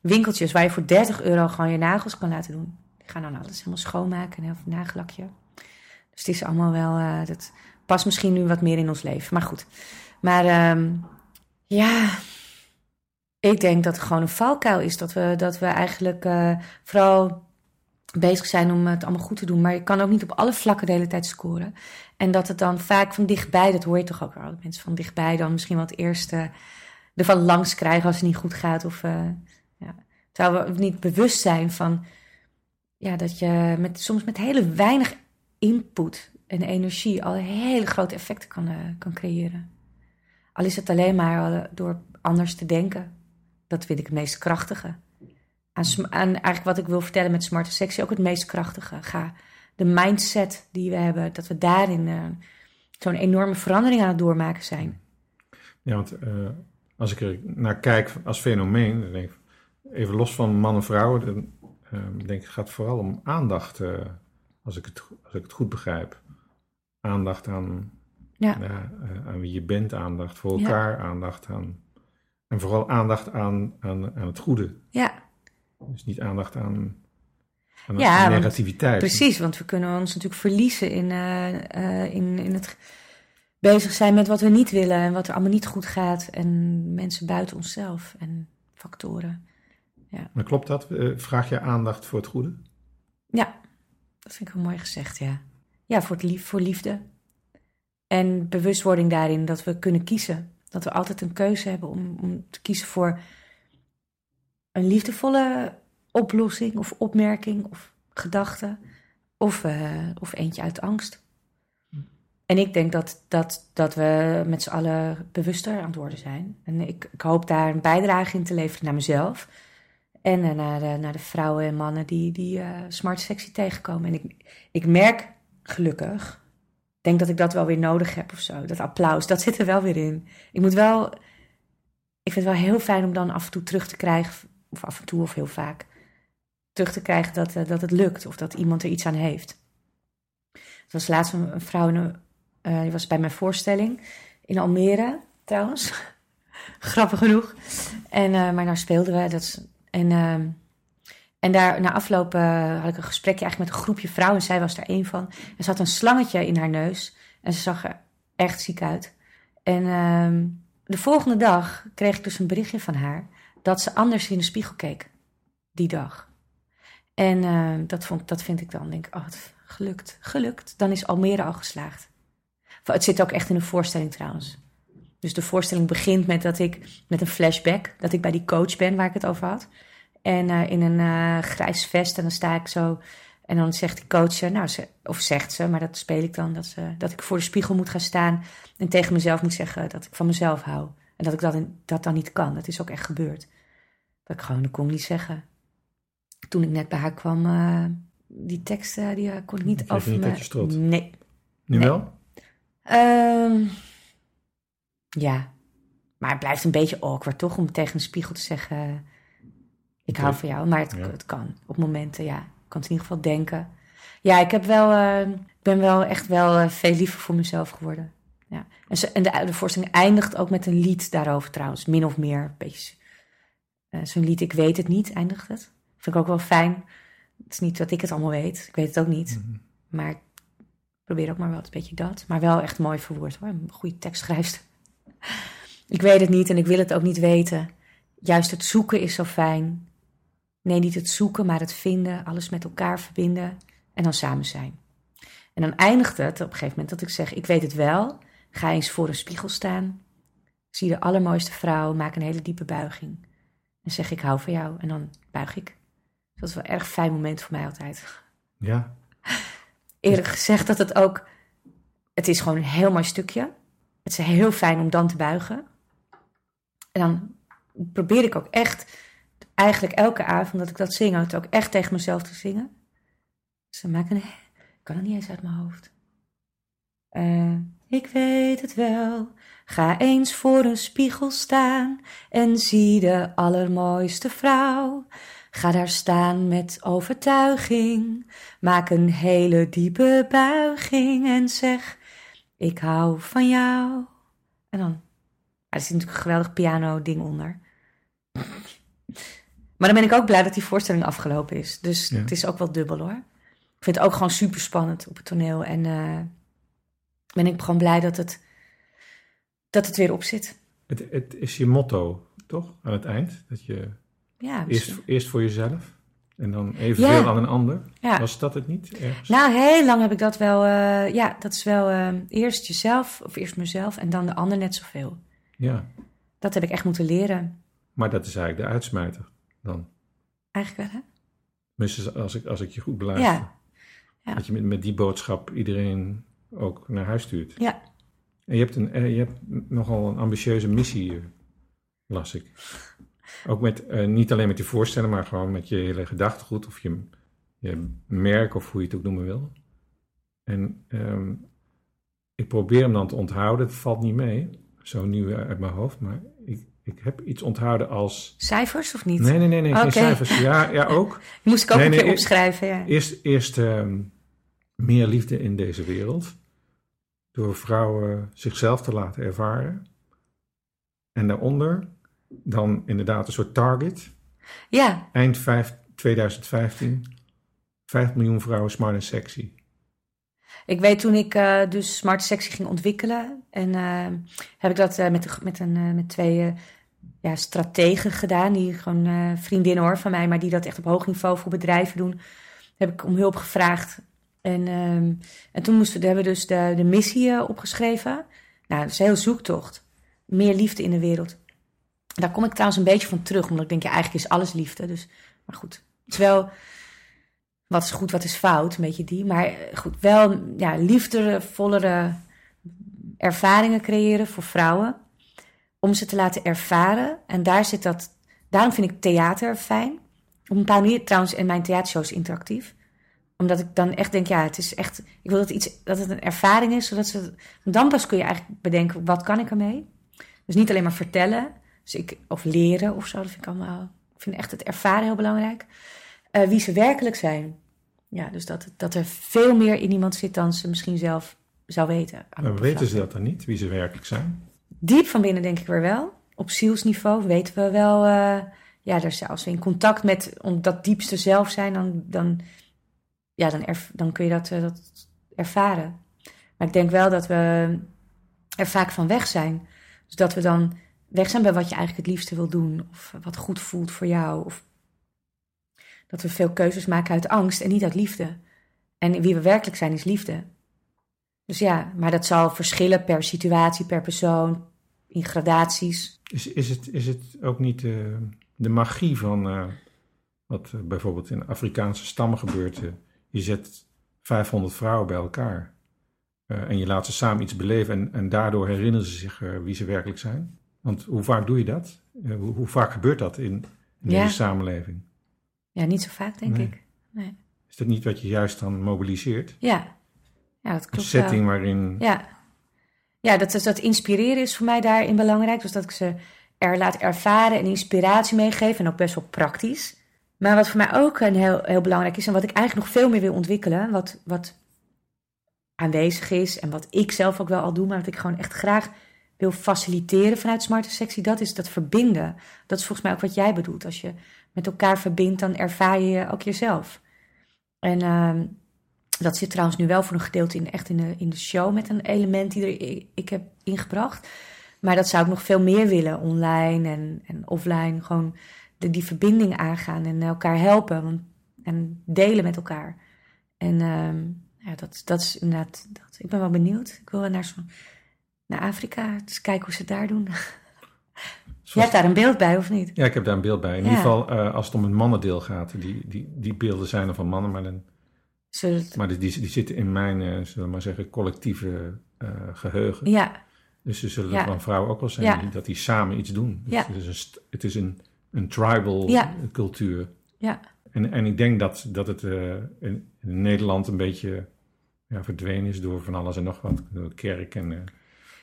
winkeltjes waar je voor 30 euro gewoon je nagels kan laten doen. Die gaan dan alles helemaal schoonmaken en heel nagellakje. Dus het is allemaal wel... Uh, dat, past misschien nu wat meer in ons leven. Maar goed. Maar um, ja, ik denk dat het gewoon een valkuil is. Dat we, dat we eigenlijk uh, vooral bezig zijn om het allemaal goed te doen. Maar je kan ook niet op alle vlakken de hele tijd scoren. En dat het dan vaak van dichtbij, dat hoor je toch ook wel. Dat mensen van dichtbij dan misschien wel het eerste ervan langs krijgen als het niet goed gaat. Of, uh, ja. Terwijl we niet bewust zijn van ja, dat je met, soms met hele weinig input en energie al hele grote effecten kan, uh, kan creëren. Al is het alleen maar door anders te denken. Dat vind ik het meest krachtige. Aan, eigenlijk wat ik wil vertellen met smart sectie ook het meest krachtige. Ga de mindset die we hebben, dat we daarin uh, zo'n enorme verandering aan het doormaken zijn. Ja, want uh, als ik er naar kijk als fenomeen, dan denk ik, even los van man en vrouw, dan denk ik, het gaat vooral om aandacht, als, ik het, als ik het goed begrijp aandacht aan, ja. aan wie je bent, aandacht voor elkaar, ja. aandacht aan. En vooral aandacht aan, aan, aan het goede. Ja. Dus niet aandacht aan, ja, negativiteit. Want, precies, want we kunnen ons natuurlijk verliezen in, uh, uh, in, in het bezig zijn met wat we niet willen en wat er allemaal niet goed gaat. En mensen buiten onszelf en factoren. Ja. Maar klopt dat? Vraag je aandacht voor het goede? Ja, dat vind ik wel mooi gezegd, ja ja, voor, het lief, voor liefde. En bewustwording daarin dat we kunnen kiezen. Dat we altijd een keuze hebben om, om te kiezen voor een liefdevolle oplossing of opmerking of gedachte. Of, uh, of eentje uit angst. En ik denk dat, dat, dat we met z'n allen bewuster aan het worden zijn. En ik, ik hoop daar een bijdrage in te leveren naar mezelf. En uh, naar, de, naar de vrouwen en mannen die, die uh, smart sexy tegenkomen. En ik, ik merk gelukkig. Denk dat ik dat wel weer nodig heb of zo. Dat applaus, dat zit er wel weer in. Ik moet wel. Ik vind het wel heel fijn om dan af en toe terug te krijgen, of af en toe of heel vaak, te krijgen dat, uh, dat het lukt of dat iemand er iets aan heeft. Er was laatst een, een vrouw, uh, die was bij mijn voorstelling in Almere trouwens. Grappig genoeg. En, uh, maar daar speelden we. Dat, en ehm, en daar na afloop had ik een gesprekje eigenlijk met een groepje vrouwen. En zij was er één van. En ze had een slangetje in haar neus. En ze zag er echt ziek uit. En uh, de volgende dag kreeg ik dus een berichtje van haar dat ze anders in de spiegel keek die dag. En uh, dat, vond, dat vind ik dan, denk ik, oh, gelukt, gelukt. Dan is Almere al geslaagd. Het zit ook echt in de voorstelling trouwens. Dus de voorstelling begint met dat ik met een flashback, dat ik bij die coach ben waar ik het over had. En uh, in een uh, grijs vest en dan sta ik zo. En dan zegt die coach, nou, ze, of zegt ze, maar dat speel ik dan, dat, ze, dat ik voor de spiegel moet gaan staan en tegen mezelf moet zeggen dat ik van mezelf hou. En dat ik dat, dat dan niet kan. Dat is ook echt gebeurd. Dat ik gewoon, dat kon niet zeggen. Toen ik net bij haar kwam, uh, die teksten, die kon ik niet over niet me... Nee. Nu nee. wel? Um, ja, maar het blijft een beetje awkward toch om tegen een spiegel te zeggen: Ik hou van jou. Maar het, Ja. het kan op momenten, ja. Ik kan het in ieder geval denken. Ja, ik heb wel, eh, ik ben wel echt wel eh, veel liever voor mezelf geworden. Ja. En, ze, en de, de voorstelling eindigt ook met een lied daarover trouwens, min of meer. Een beetje eh, zo'n lied, ik weet het niet, eindigt het. Vind ik ook wel fijn. Het is niet dat ik het allemaal weet, ik weet het ook niet. Mhm. Maar ik probeer ook maar wel een beetje dat. Maar wel echt mooi verwoord hoor. Een goede tekstschrijfster. Ik weet het niet en ik wil het ook niet weten. Juist het zoeken is zo fijn. Nee, niet het zoeken, maar het vinden. Alles met elkaar verbinden. En dan samen zijn. En dan eindigt het op een gegeven moment dat ik zeg: Ik weet het wel. Ga eens voor een spiegel staan. Zie de allermooiste vrouw. Maak een hele diepe buiging. En zeg: Ik hou van jou. En dan buig ik. Dat is wel een erg fijn moment voor mij altijd Ja. eerlijk gezegd dat het ook. Het is gewoon een heel mooi stukje. Het is heel fijn om dan te buigen. En dan probeer ik ook echt, eigenlijk elke avond dat ik dat zing, het ook echt tegen mezelf te zingen. Ze maken een. Ik kan het niet eens uit mijn hoofd. Eh, ik weet het wel. Ga eens voor een spiegel staan en zie de allermooiste vrouw. Ga daar staan met overtuiging. Maak een hele diepe buiging en zeg: Ik hou van jou. En dan. Er zit natuurlijk een geweldig piano-ding onder. Maar dan ben ik ook blij dat die voorstelling afgelopen is. Dus Ja. het is ook wel dubbel hoor. Ik vind het ook gewoon super spannend op het toneel. En eh, ben ik gewoon blij dat het, dat het weer op zit. Het, het is je motto, toch? Aan het eind. Dat je Ja, eerst, misschien. eerst voor jezelf en dan evenveel Ja. aan een ander. ja. Was dat het niet? Ergens? Nou, heel lang heb ik dat wel. eh, ja, dat is wel eh, eerst jezelf, of eerst mezelf en dan de ander net zoveel. Ja. Dat heb ik echt moeten leren. Maar dat is eigenlijk de uitsmijter dan. Eigenlijk wel, hè? Als ik, als ik je goed beluister. Ja. Ja. Dat je met, met die boodschap iedereen ook naar huis stuurt. Ja. En je hebt, een, eh, je hebt nogal een ambitieuze missie, eh, las ik. Ook met, eh, niet alleen met die voorstellen, maar gewoon met je hele gedachtegoed of je, je merk of hoe je het ook noemen wil. En ehm, ik probeer hem dan te onthouden. Het valt niet mee, zo nu uit mijn hoofd. Maar ik, ik heb iets onthouden als... Cijfers of niet? Nee, nee, nee, nee geen cijfers. Ja, ja, ook. Die moest ik ook Nee, een keer ik- opschrijven, ja. Eerst, eerst ehm, meer liefde in deze wereld. Door vrouwen zichzelf te laten ervaren. En daaronder dan inderdaad een soort target. Ja, Eind vijf- 2015. 5 miljoen vrouwen smart en sexy. ik weet toen ik eh, dus Smart Sexy ging ontwikkelen. En eh, heb ik dat eh, met, met, een, met twee ja, strategen gedaan. Die gewoon vriendinnen hoor van mij, maar die dat echt op hoog niveau voor bedrijven doen. Heb ik om hulp gevraagd. En, ehm, en toen moesten hebben we dus de, de missie opgeschreven. Nou, dat is een heel zoektocht. Meer liefde in de wereld. Daar kom ik trouwens een beetje van terug, omdat ik denk, ja, eigenlijk is alles liefde. Dus, maar goed, het is wel, wat is goed, wat is fout, een beetje die. Maar eh, goed, wel ja, liefdevollere ervaringen creëren voor vrouwen. Om ze te laten ervaren. En daar zit dat, daarom vind ik theater fijn. Op een bepaalde manier, trouwens, en mijn theatershow is interactief omdat ik dan echt denk, ja, het is echt. Ik wil dat, iets, dat het een ervaring is, zodat ze. Dan pas kun je eigenlijk bedenken, wat kan ik ermee? Dus niet alleen maar vertellen, dus ik, of leren of zo. Dat vind ik allemaal. Ik vind echt het ervaren heel belangrijk. Eh, wie ze werkelijk zijn. Ja, dus dat, dat er veel meer in iemand zit dan ze misschien zelf zou weten. Maar weten ze dat dan niet, wie ze werkelijk zijn? Diep van binnen denk ik weer wel. Op zielsniveau weten we wel. eh, ja, dus als we in contact met dat diepste zelf zijn, dan, dan, ja, dan, dan kun je dat, eh, dat ervaren. Maar ik denk wel dat we er vaak van weg zijn. Dus dat we dan weg zijn bij wat je eigenlijk het liefste wil doen. Of wat goed voelt voor jou. Of dat we veel keuzes maken uit angst en niet uit liefde. En wie we werkelijk zijn is liefde. Dus ja, maar dat zal verschillen per situatie, per persoon, in gradaties. Is, is, het, is het ook niet uh, de magie van uh, wat bijvoorbeeld in Afrikaanse stammen gebeurt? je zet 500 vrouwen bij elkaar en je laat ze samen iets beleven en, en daardoor herinneren ze zich wie ze werkelijk zijn. Want hoe vaak doe je dat? Hoe, hoe, vaak gebeurt dat in, in Ja. deze samenleving? Ja, niet zo vaak, denk Nee. ik. Nee. Is dat niet wat je juist dan mobiliseert? Ja, ja dat Een klopt wel. setting waarin Ja, ja dat, dat, dat inspireren is voor mij daarin belangrijk. Dus dat ik ze er laat ervaren en inspiratie meegeven. En ook best wel praktisch. Maar wat voor mij ook een heel, heel belangrijk is... en wat ik eigenlijk nog veel meer wil ontwikkelen... wat, wat aanwezig is en wat ik zelf ook wel al doe... maar wat ik gewoon echt graag wil faciliteren vanuit Smart Sexy... dat is dat verbinden. Dat is volgens mij ook wat jij bedoelt. Als je met elkaar verbindt, dan ervaar je ook jezelf. En... ehm, dat zit trouwens nu wel voor een gedeelte in, echt in de, in de show met een element die er, ik, heb ingebracht. Maar dat zou ik nog veel meer willen, online en, en offline. Gewoon de, die verbinding aangaan en elkaar helpen en delen met elkaar. En ehm, ja, dat, dat is inderdaad, dat, ik ben wel benieuwd. Ik wil naar, naar Afrika, dus kijken hoe ze het daar doen. Je hebt daar een beeld bij, of niet? Ja, ik heb daar een beeld bij. In Ja. ieder geval eh, als het om een mannendeel gaat. Die, die, die beelden zijn er van mannen, maar, dan, het- maar die, die zitten in mijn, eh, zullen we maar zeggen, collectieve eh, geheugen. ja, Dus er zullen Ja. er van vrouwen ook wel zijn Ja. die, dat die samen iets doen. Dus Ja. Het is een, st- het is een, een tribal cultuur. ja, En, en ik denk dat, dat het in, Nederland een beetje ja, verdwenen is door van alles en nog wat. Door kerk. En,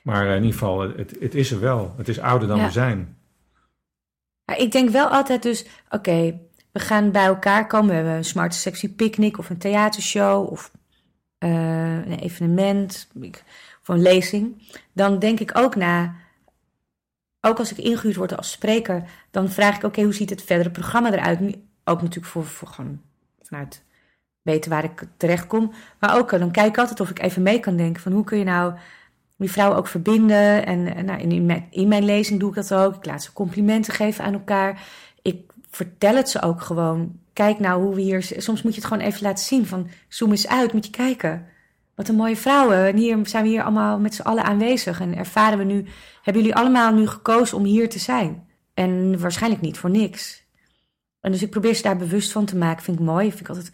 maar in ieder geval, het, het is er wel. Het is ouder dan Ja. we zijn. Ik denk wel altijd dus, oké, we gaan bij elkaar komen. We hebben een smart sexy picknick of een theatershow of eh, een evenement of een lezing. Dan denk ik ook na, ook als ik ingehuurd word als spreker, dan vraag ik, oké, hoe ziet het verdere programma eruit? Ook natuurlijk voor, voor gewoon vanuit weten waar ik terecht kom. Maar ook, eh, dan kijk ik altijd of ik even mee kan denken van hoe kun je nou die vrouwen ook verbinden. En, nou, in, mijn, in mijn lezing doe ik dat ook. Ik laat ze complimenten geven aan elkaar. Ik vertel het ze ook gewoon. Kijk nou hoe we hier... Soms moet je het gewoon even laten zien. Van zoom eens uit, moet je kijken. Wat een mooie vrouwen. En hier zijn we hier allemaal met z'n allen aanwezig. En ervaren we nu... Hebben jullie allemaal nu gekozen om hier te zijn? En waarschijnlijk niet voor niks. En dus ik probeer ze daar bewust van te maken. Vind ik mooi. Vind ik altijd...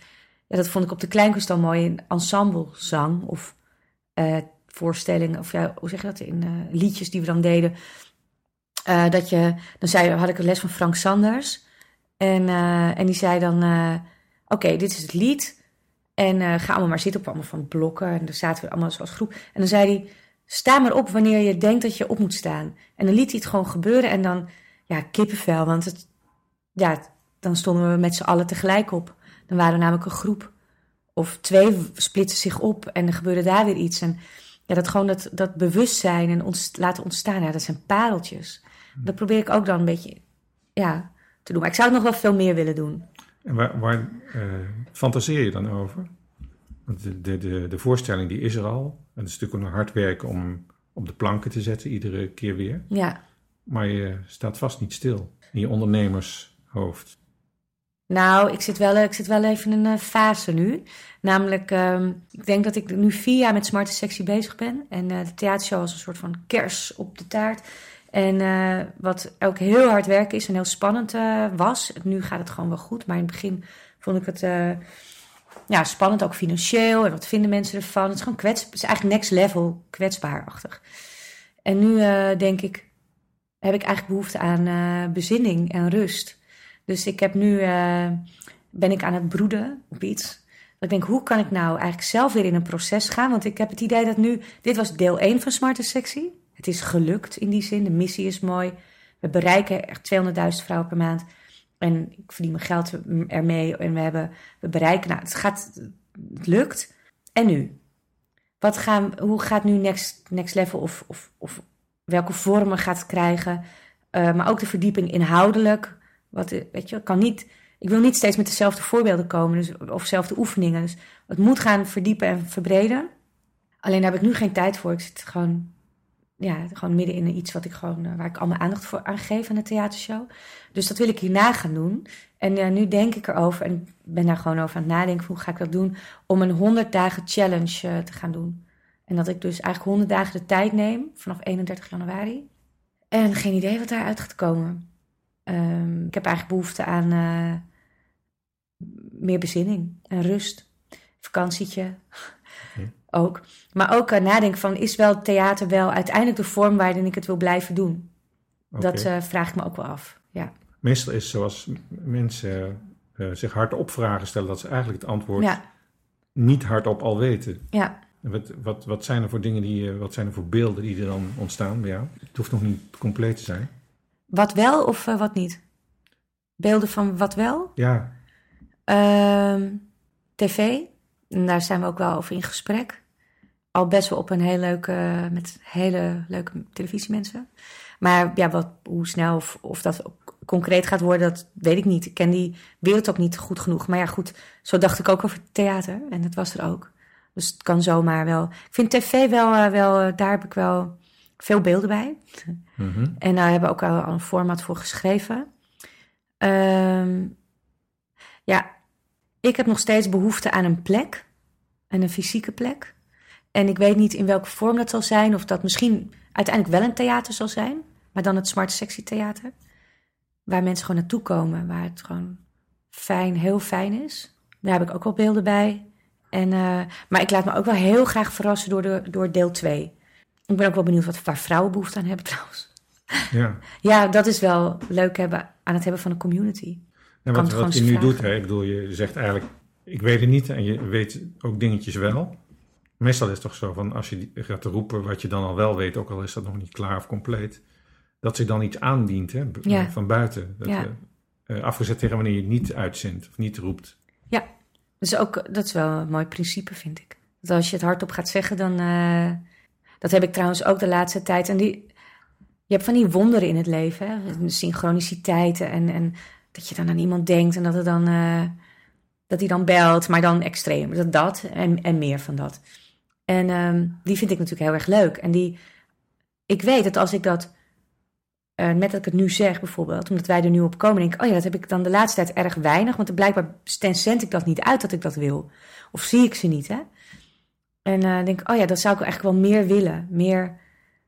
Ja, dat vond ik op de Kleinkunst al mooi. In ensemblezang of... eh, voorstellingen, of ja, hoe zeg je dat, in eh, liedjes die we dan deden. Eh, dat je, dan zei, had ik een les van Frank Sanders. En, eh, en die zei dan, oké, dit is het lied. En ga allemaal maar zitten op allemaal van blokken. En dan zaten we allemaal zoals groep. En dan zei hij, sta maar op wanneer je denkt dat je op moet staan. En dan liet hij het gewoon gebeuren. En dan, ja, kippenvel. Want het, ja, dan stonden we met z'n allen tegelijk op. Dan waren we namelijk een groep. Of twee splitsen zich op en er gebeurde daar weer iets. En ja, dat gewoon dat, dat bewustzijn en ons laten ontstaan, ja, dat zijn pareltjes. Dat probeer ik ook dan een beetje ja, te doen. Maar ik zou het nog wel veel meer willen doen. En waar, waar eh, fantaseer je dan over? Want de, de, de, de voorstelling die is er al. En het is natuurlijk nog hard werken om op de planken te zetten, iedere keer weer. Ja, Maar je staat vast niet stil in je ondernemershoofd. Nou, ik zit wel, ik zit wel even in een eh, fase nu. Namelijk, ehm, ik denk dat ik nu vier jaar met Smart Sexy bezig ben. En eh, de theatershow was een soort van kers op de taart. En eh, wat ook heel hard werken is en heel spannend was. Nu gaat het gewoon wel goed. Maar in het begin vond ik het ja, spannend, ook financieel. En wat vinden mensen ervan? Het is gewoon kwets, het is eigenlijk next level kwetsbaarachtig. En nu denk ik, heb ik eigenlijk behoefte aan bezinning en rust. Dus ik heb nu, eh, ben ik aan het broeden op iets. Dat ik denk, hoe kan ik nou eigenlijk zelf weer in een proces gaan? Want ik heb het idee dat nu, dit was deel 1 van Smart and Sexy. Het is gelukt in die zin, de missie is mooi. We bereiken echt 200.000 vrouwen per maand. En ik verdien mijn geld ermee. En we, hebben, we bereiken, nou, het gaat, het lukt. En nu? Wat gaan, hoe gaat nu next, next level of, of, of welke vormen gaat het krijgen? Uh, maar ook de verdieping inhoudelijk. Wat, weet je, kan niet, ik wil niet steeds met dezelfde voorbeelden komen dus, of dezelfde oefeningen. Dus het moet gaan verdiepen en verbreden. Alleen daar heb ik nu geen tijd voor. Ik zit gewoon ja, gewoon midden in iets wat ik gewoon, eh, waar ik al mijn aandacht voor aan geef aan een theatershow. Dus dat wil ik hierna gaan doen. En uh, nu denk ik erover en ben daar gewoon over aan het nadenken. Hoe ga ik dat doen? Om een 100 dagen challenge te gaan doen. En dat ik dus eigenlijk 100 dagen de tijd neem vanaf 31 januari. En geen idee wat daaruit gaat komen. Um, ik heb eigenlijk behoefte aan uh, meer bezinning en rust. Vakantietje okay. ook. Maar ook uh, nadenken van, is wel theater wel uiteindelijk de vorm waarin ik het wil blijven doen? Okay. Dat uh, vraag ik me ook wel af, ja. Meestal is zoals mensen zich hardop vragen stellen, dat ze eigenlijk het antwoord ja. niet hardop al weten. Ja. Wat, wat, wat zijn er voor dingen die, wat zijn er voor beelden die er dan ontstaan bij jou? Het hoeft nog niet compleet te zijn. Wat wel of uh, wat niet? Beelden van wat wel? Ja. Uh, TV. En daar zijn we ook wel over in gesprek. Al best wel op een heel leuke, met hele leuke televisiemensen. Maar ja, wat, hoe snel of, of dat concreet gaat worden, dat weet ik niet. Ik ken die wereld ook niet goed genoeg. Maar ja, goed, zo dacht ik ook over theater. En dat was er ook. Dus het kan zomaar wel. Ik vind tv wel, uh, wel daar heb ik wel veel beelden bij. Mm-hmm. En daar hebben we ook al een format voor geschreven. Um, ja, ik heb nog steeds behoefte aan een plek. En een fysieke plek. En ik weet niet in welke vorm dat zal zijn. Of dat misschien uiteindelijk wel een theater zal zijn. Maar dan het Smart Sexy Theater. Waar mensen gewoon naartoe komen. Waar het gewoon fijn, heel fijn is. Daar heb ik ook wel beelden bij. En, uh, maar ik laat me ook wel heel graag verrassen door, de, door deel 2. Ik ben ook wel benieuwd wat waar vrouwen behoefte aan hebben trouwens. Ja, ja dat is wel leuk hebben, aan het hebben van een community. Ja, wat, wat je nu vragen. doet, hè, ik bedoel, je zegt eigenlijk, ik weet het niet en je weet ook dingetjes wel. Meestal is het toch zo van, als je gaat roepen wat je dan al wel weet, ook al is dat nog niet klaar of compleet, dat zich dan iets aandient hè, ja. van buiten. Dat, ja. uh, afgezet tegen wanneer je het niet uitzendt of niet roept. Ja, dus ook, dat is wel een mooi principe, vind ik. Dat als je het hardop gaat zeggen, dan... Uh, dat heb ik trouwens ook de laatste tijd. En die, je hebt van die wonderen in het leven, synchroniciteiten en, en dat je dan aan iemand denkt en dat het dan, uh, dat hij dan belt, maar dan extreem. Dat, dat en, en meer van dat. En um, die vind ik natuurlijk heel erg leuk. En die, ik weet dat als ik dat, uh, met dat ik het nu zeg bijvoorbeeld, omdat wij er nu op komen, denk ik, oh ja, dat heb ik dan de laatste tijd erg weinig, want blijkbaar zend ik dat niet uit dat ik dat wil. Of zie ik ze niet, hè. En uh, denk, oh ja, dat zou ik eigenlijk wel meer willen. Meer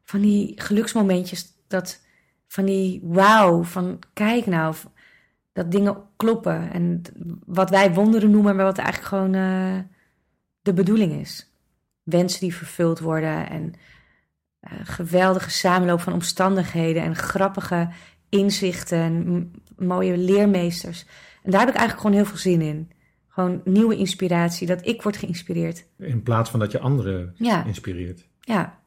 van die geluksmomentjes, dat, van die wauw, van kijk nou, dat dingen kloppen. En wat wij wonderen noemen, maar wat eigenlijk gewoon uh, de bedoeling is. Wensen die vervuld worden en uh, geweldige samenloop van omstandigheden en grappige inzichten en mooie leermeesters. En daar heb ik eigenlijk gewoon heel veel zin in. Gewoon nieuwe inspiratie, dat ik word geïnspireerd. In plaats van dat je anderen ja. inspireert. Ja,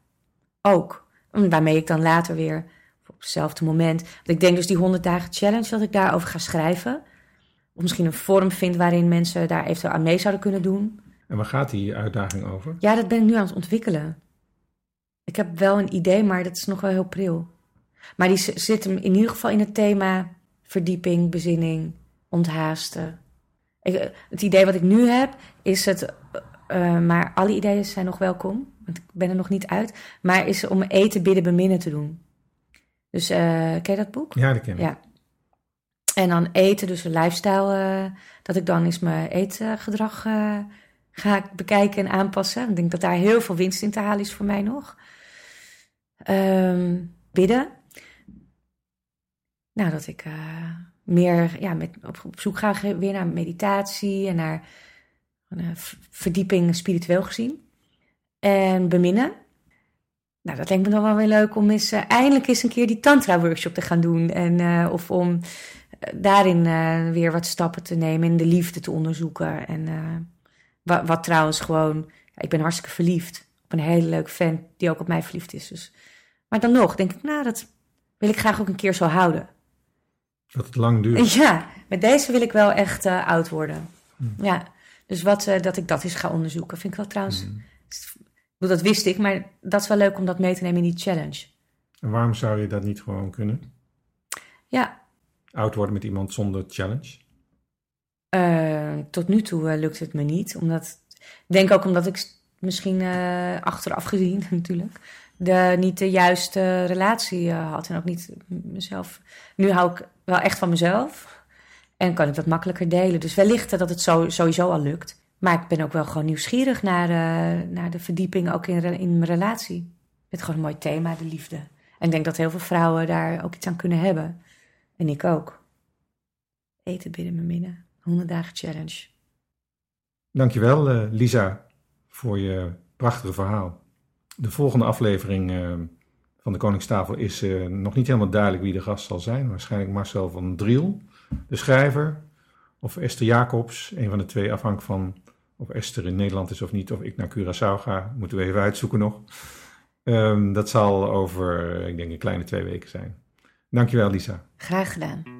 ook. Waarmee ik dan later weer op hetzelfde moment. Want ik denk dus die 100 dagen challenge dat ik daarover ga schrijven. Of misschien een vorm vind waarin mensen daar eventueel aan mee zouden kunnen doen. En waar gaat die uitdaging over? Ja, dat ben ik nu aan het ontwikkelen. Ik heb wel een idee, maar dat is nog wel heel pril. Maar die zit hem in ieder geval in het thema verdieping, bezinning, onthaasten. Ik, het idee wat ik nu heb is het, uh, maar alle ideeën zijn nog welkom, want ik ben er nog niet uit, maar is om eten, bidden, beminnen te doen. Dus uh, ken je dat boek? Ja, dat ken ik. Ja. En dan eten, dus een lifestyle, uh, dat ik dan eens mijn eetgedrag ga bekijken en aanpassen. Ik denk dat daar heel veel winst in te halen is voor mij nog. Um, bidden. Nou, dat ik meer ja, met, op, zoek ga weer naar meditatie en naar verdieping spiritueel gezien. En beminnen. Nou, dat lijkt me dan wel weer leuk om eens uh, eindelijk eens een keer die tantra-workshop te gaan doen. En, uh, of om uh, daarin weer wat stappen te nemen en de liefde te onderzoeken. En wat, wat, trouwens gewoon, ik ben hartstikke verliefd op een hele leuke fan die ook op mij verliefd is. Dus. Maar dan nog denk ik, nou, dat wil ik graag ook een keer zo houden. Dat het lang duurt. Ja, met deze wil ik wel echt uh, oud worden. Hmm. Ja, dus wat, uh, dat ik dat eens ga onderzoeken, vind ik wel trouwens. Hmm. Dat wist ik, maar dat is wel leuk om dat mee te nemen in die challenge. En waarom zou je dat niet gewoon kunnen? Ja. Oud worden met iemand zonder challenge? Uh, tot nu toe lukt het me niet. Omdat, ik denk ook omdat ik misschien achteraf gezien natuurlijk, de, niet de juiste relatie had. En ook niet mezelf. Nu hou ik wel echt van mezelf. En kan ik dat makkelijker delen. Dus wellicht dat het zo, sowieso al lukt. Maar ik ben ook wel gewoon nieuwsgierig naar, naar de verdieping ook in, in mijn relatie. Het is gewoon een mooi thema, de liefde. En ik denk dat heel veel vrouwen daar ook iets aan kunnen hebben. En ik ook. Eten binnen mijn minnen. 100 dagen challenge. Dankjewel, uh, Lisa, voor je prachtige verhaal. De volgende aflevering uh, van de Koningstafel is uh, nog niet helemaal duidelijk wie de gast zal zijn. Waarschijnlijk Marcel van Driel, de schrijver, of Esther Jacobs, een van de twee, afhankelijk van of Esther in Nederland is of niet, of ik naar Curaçao ga, moeten we even uitzoeken nog. Um, dat zal over, ik denk, een kleine twee weken zijn. Dankjewel, Lisa. Graag gedaan.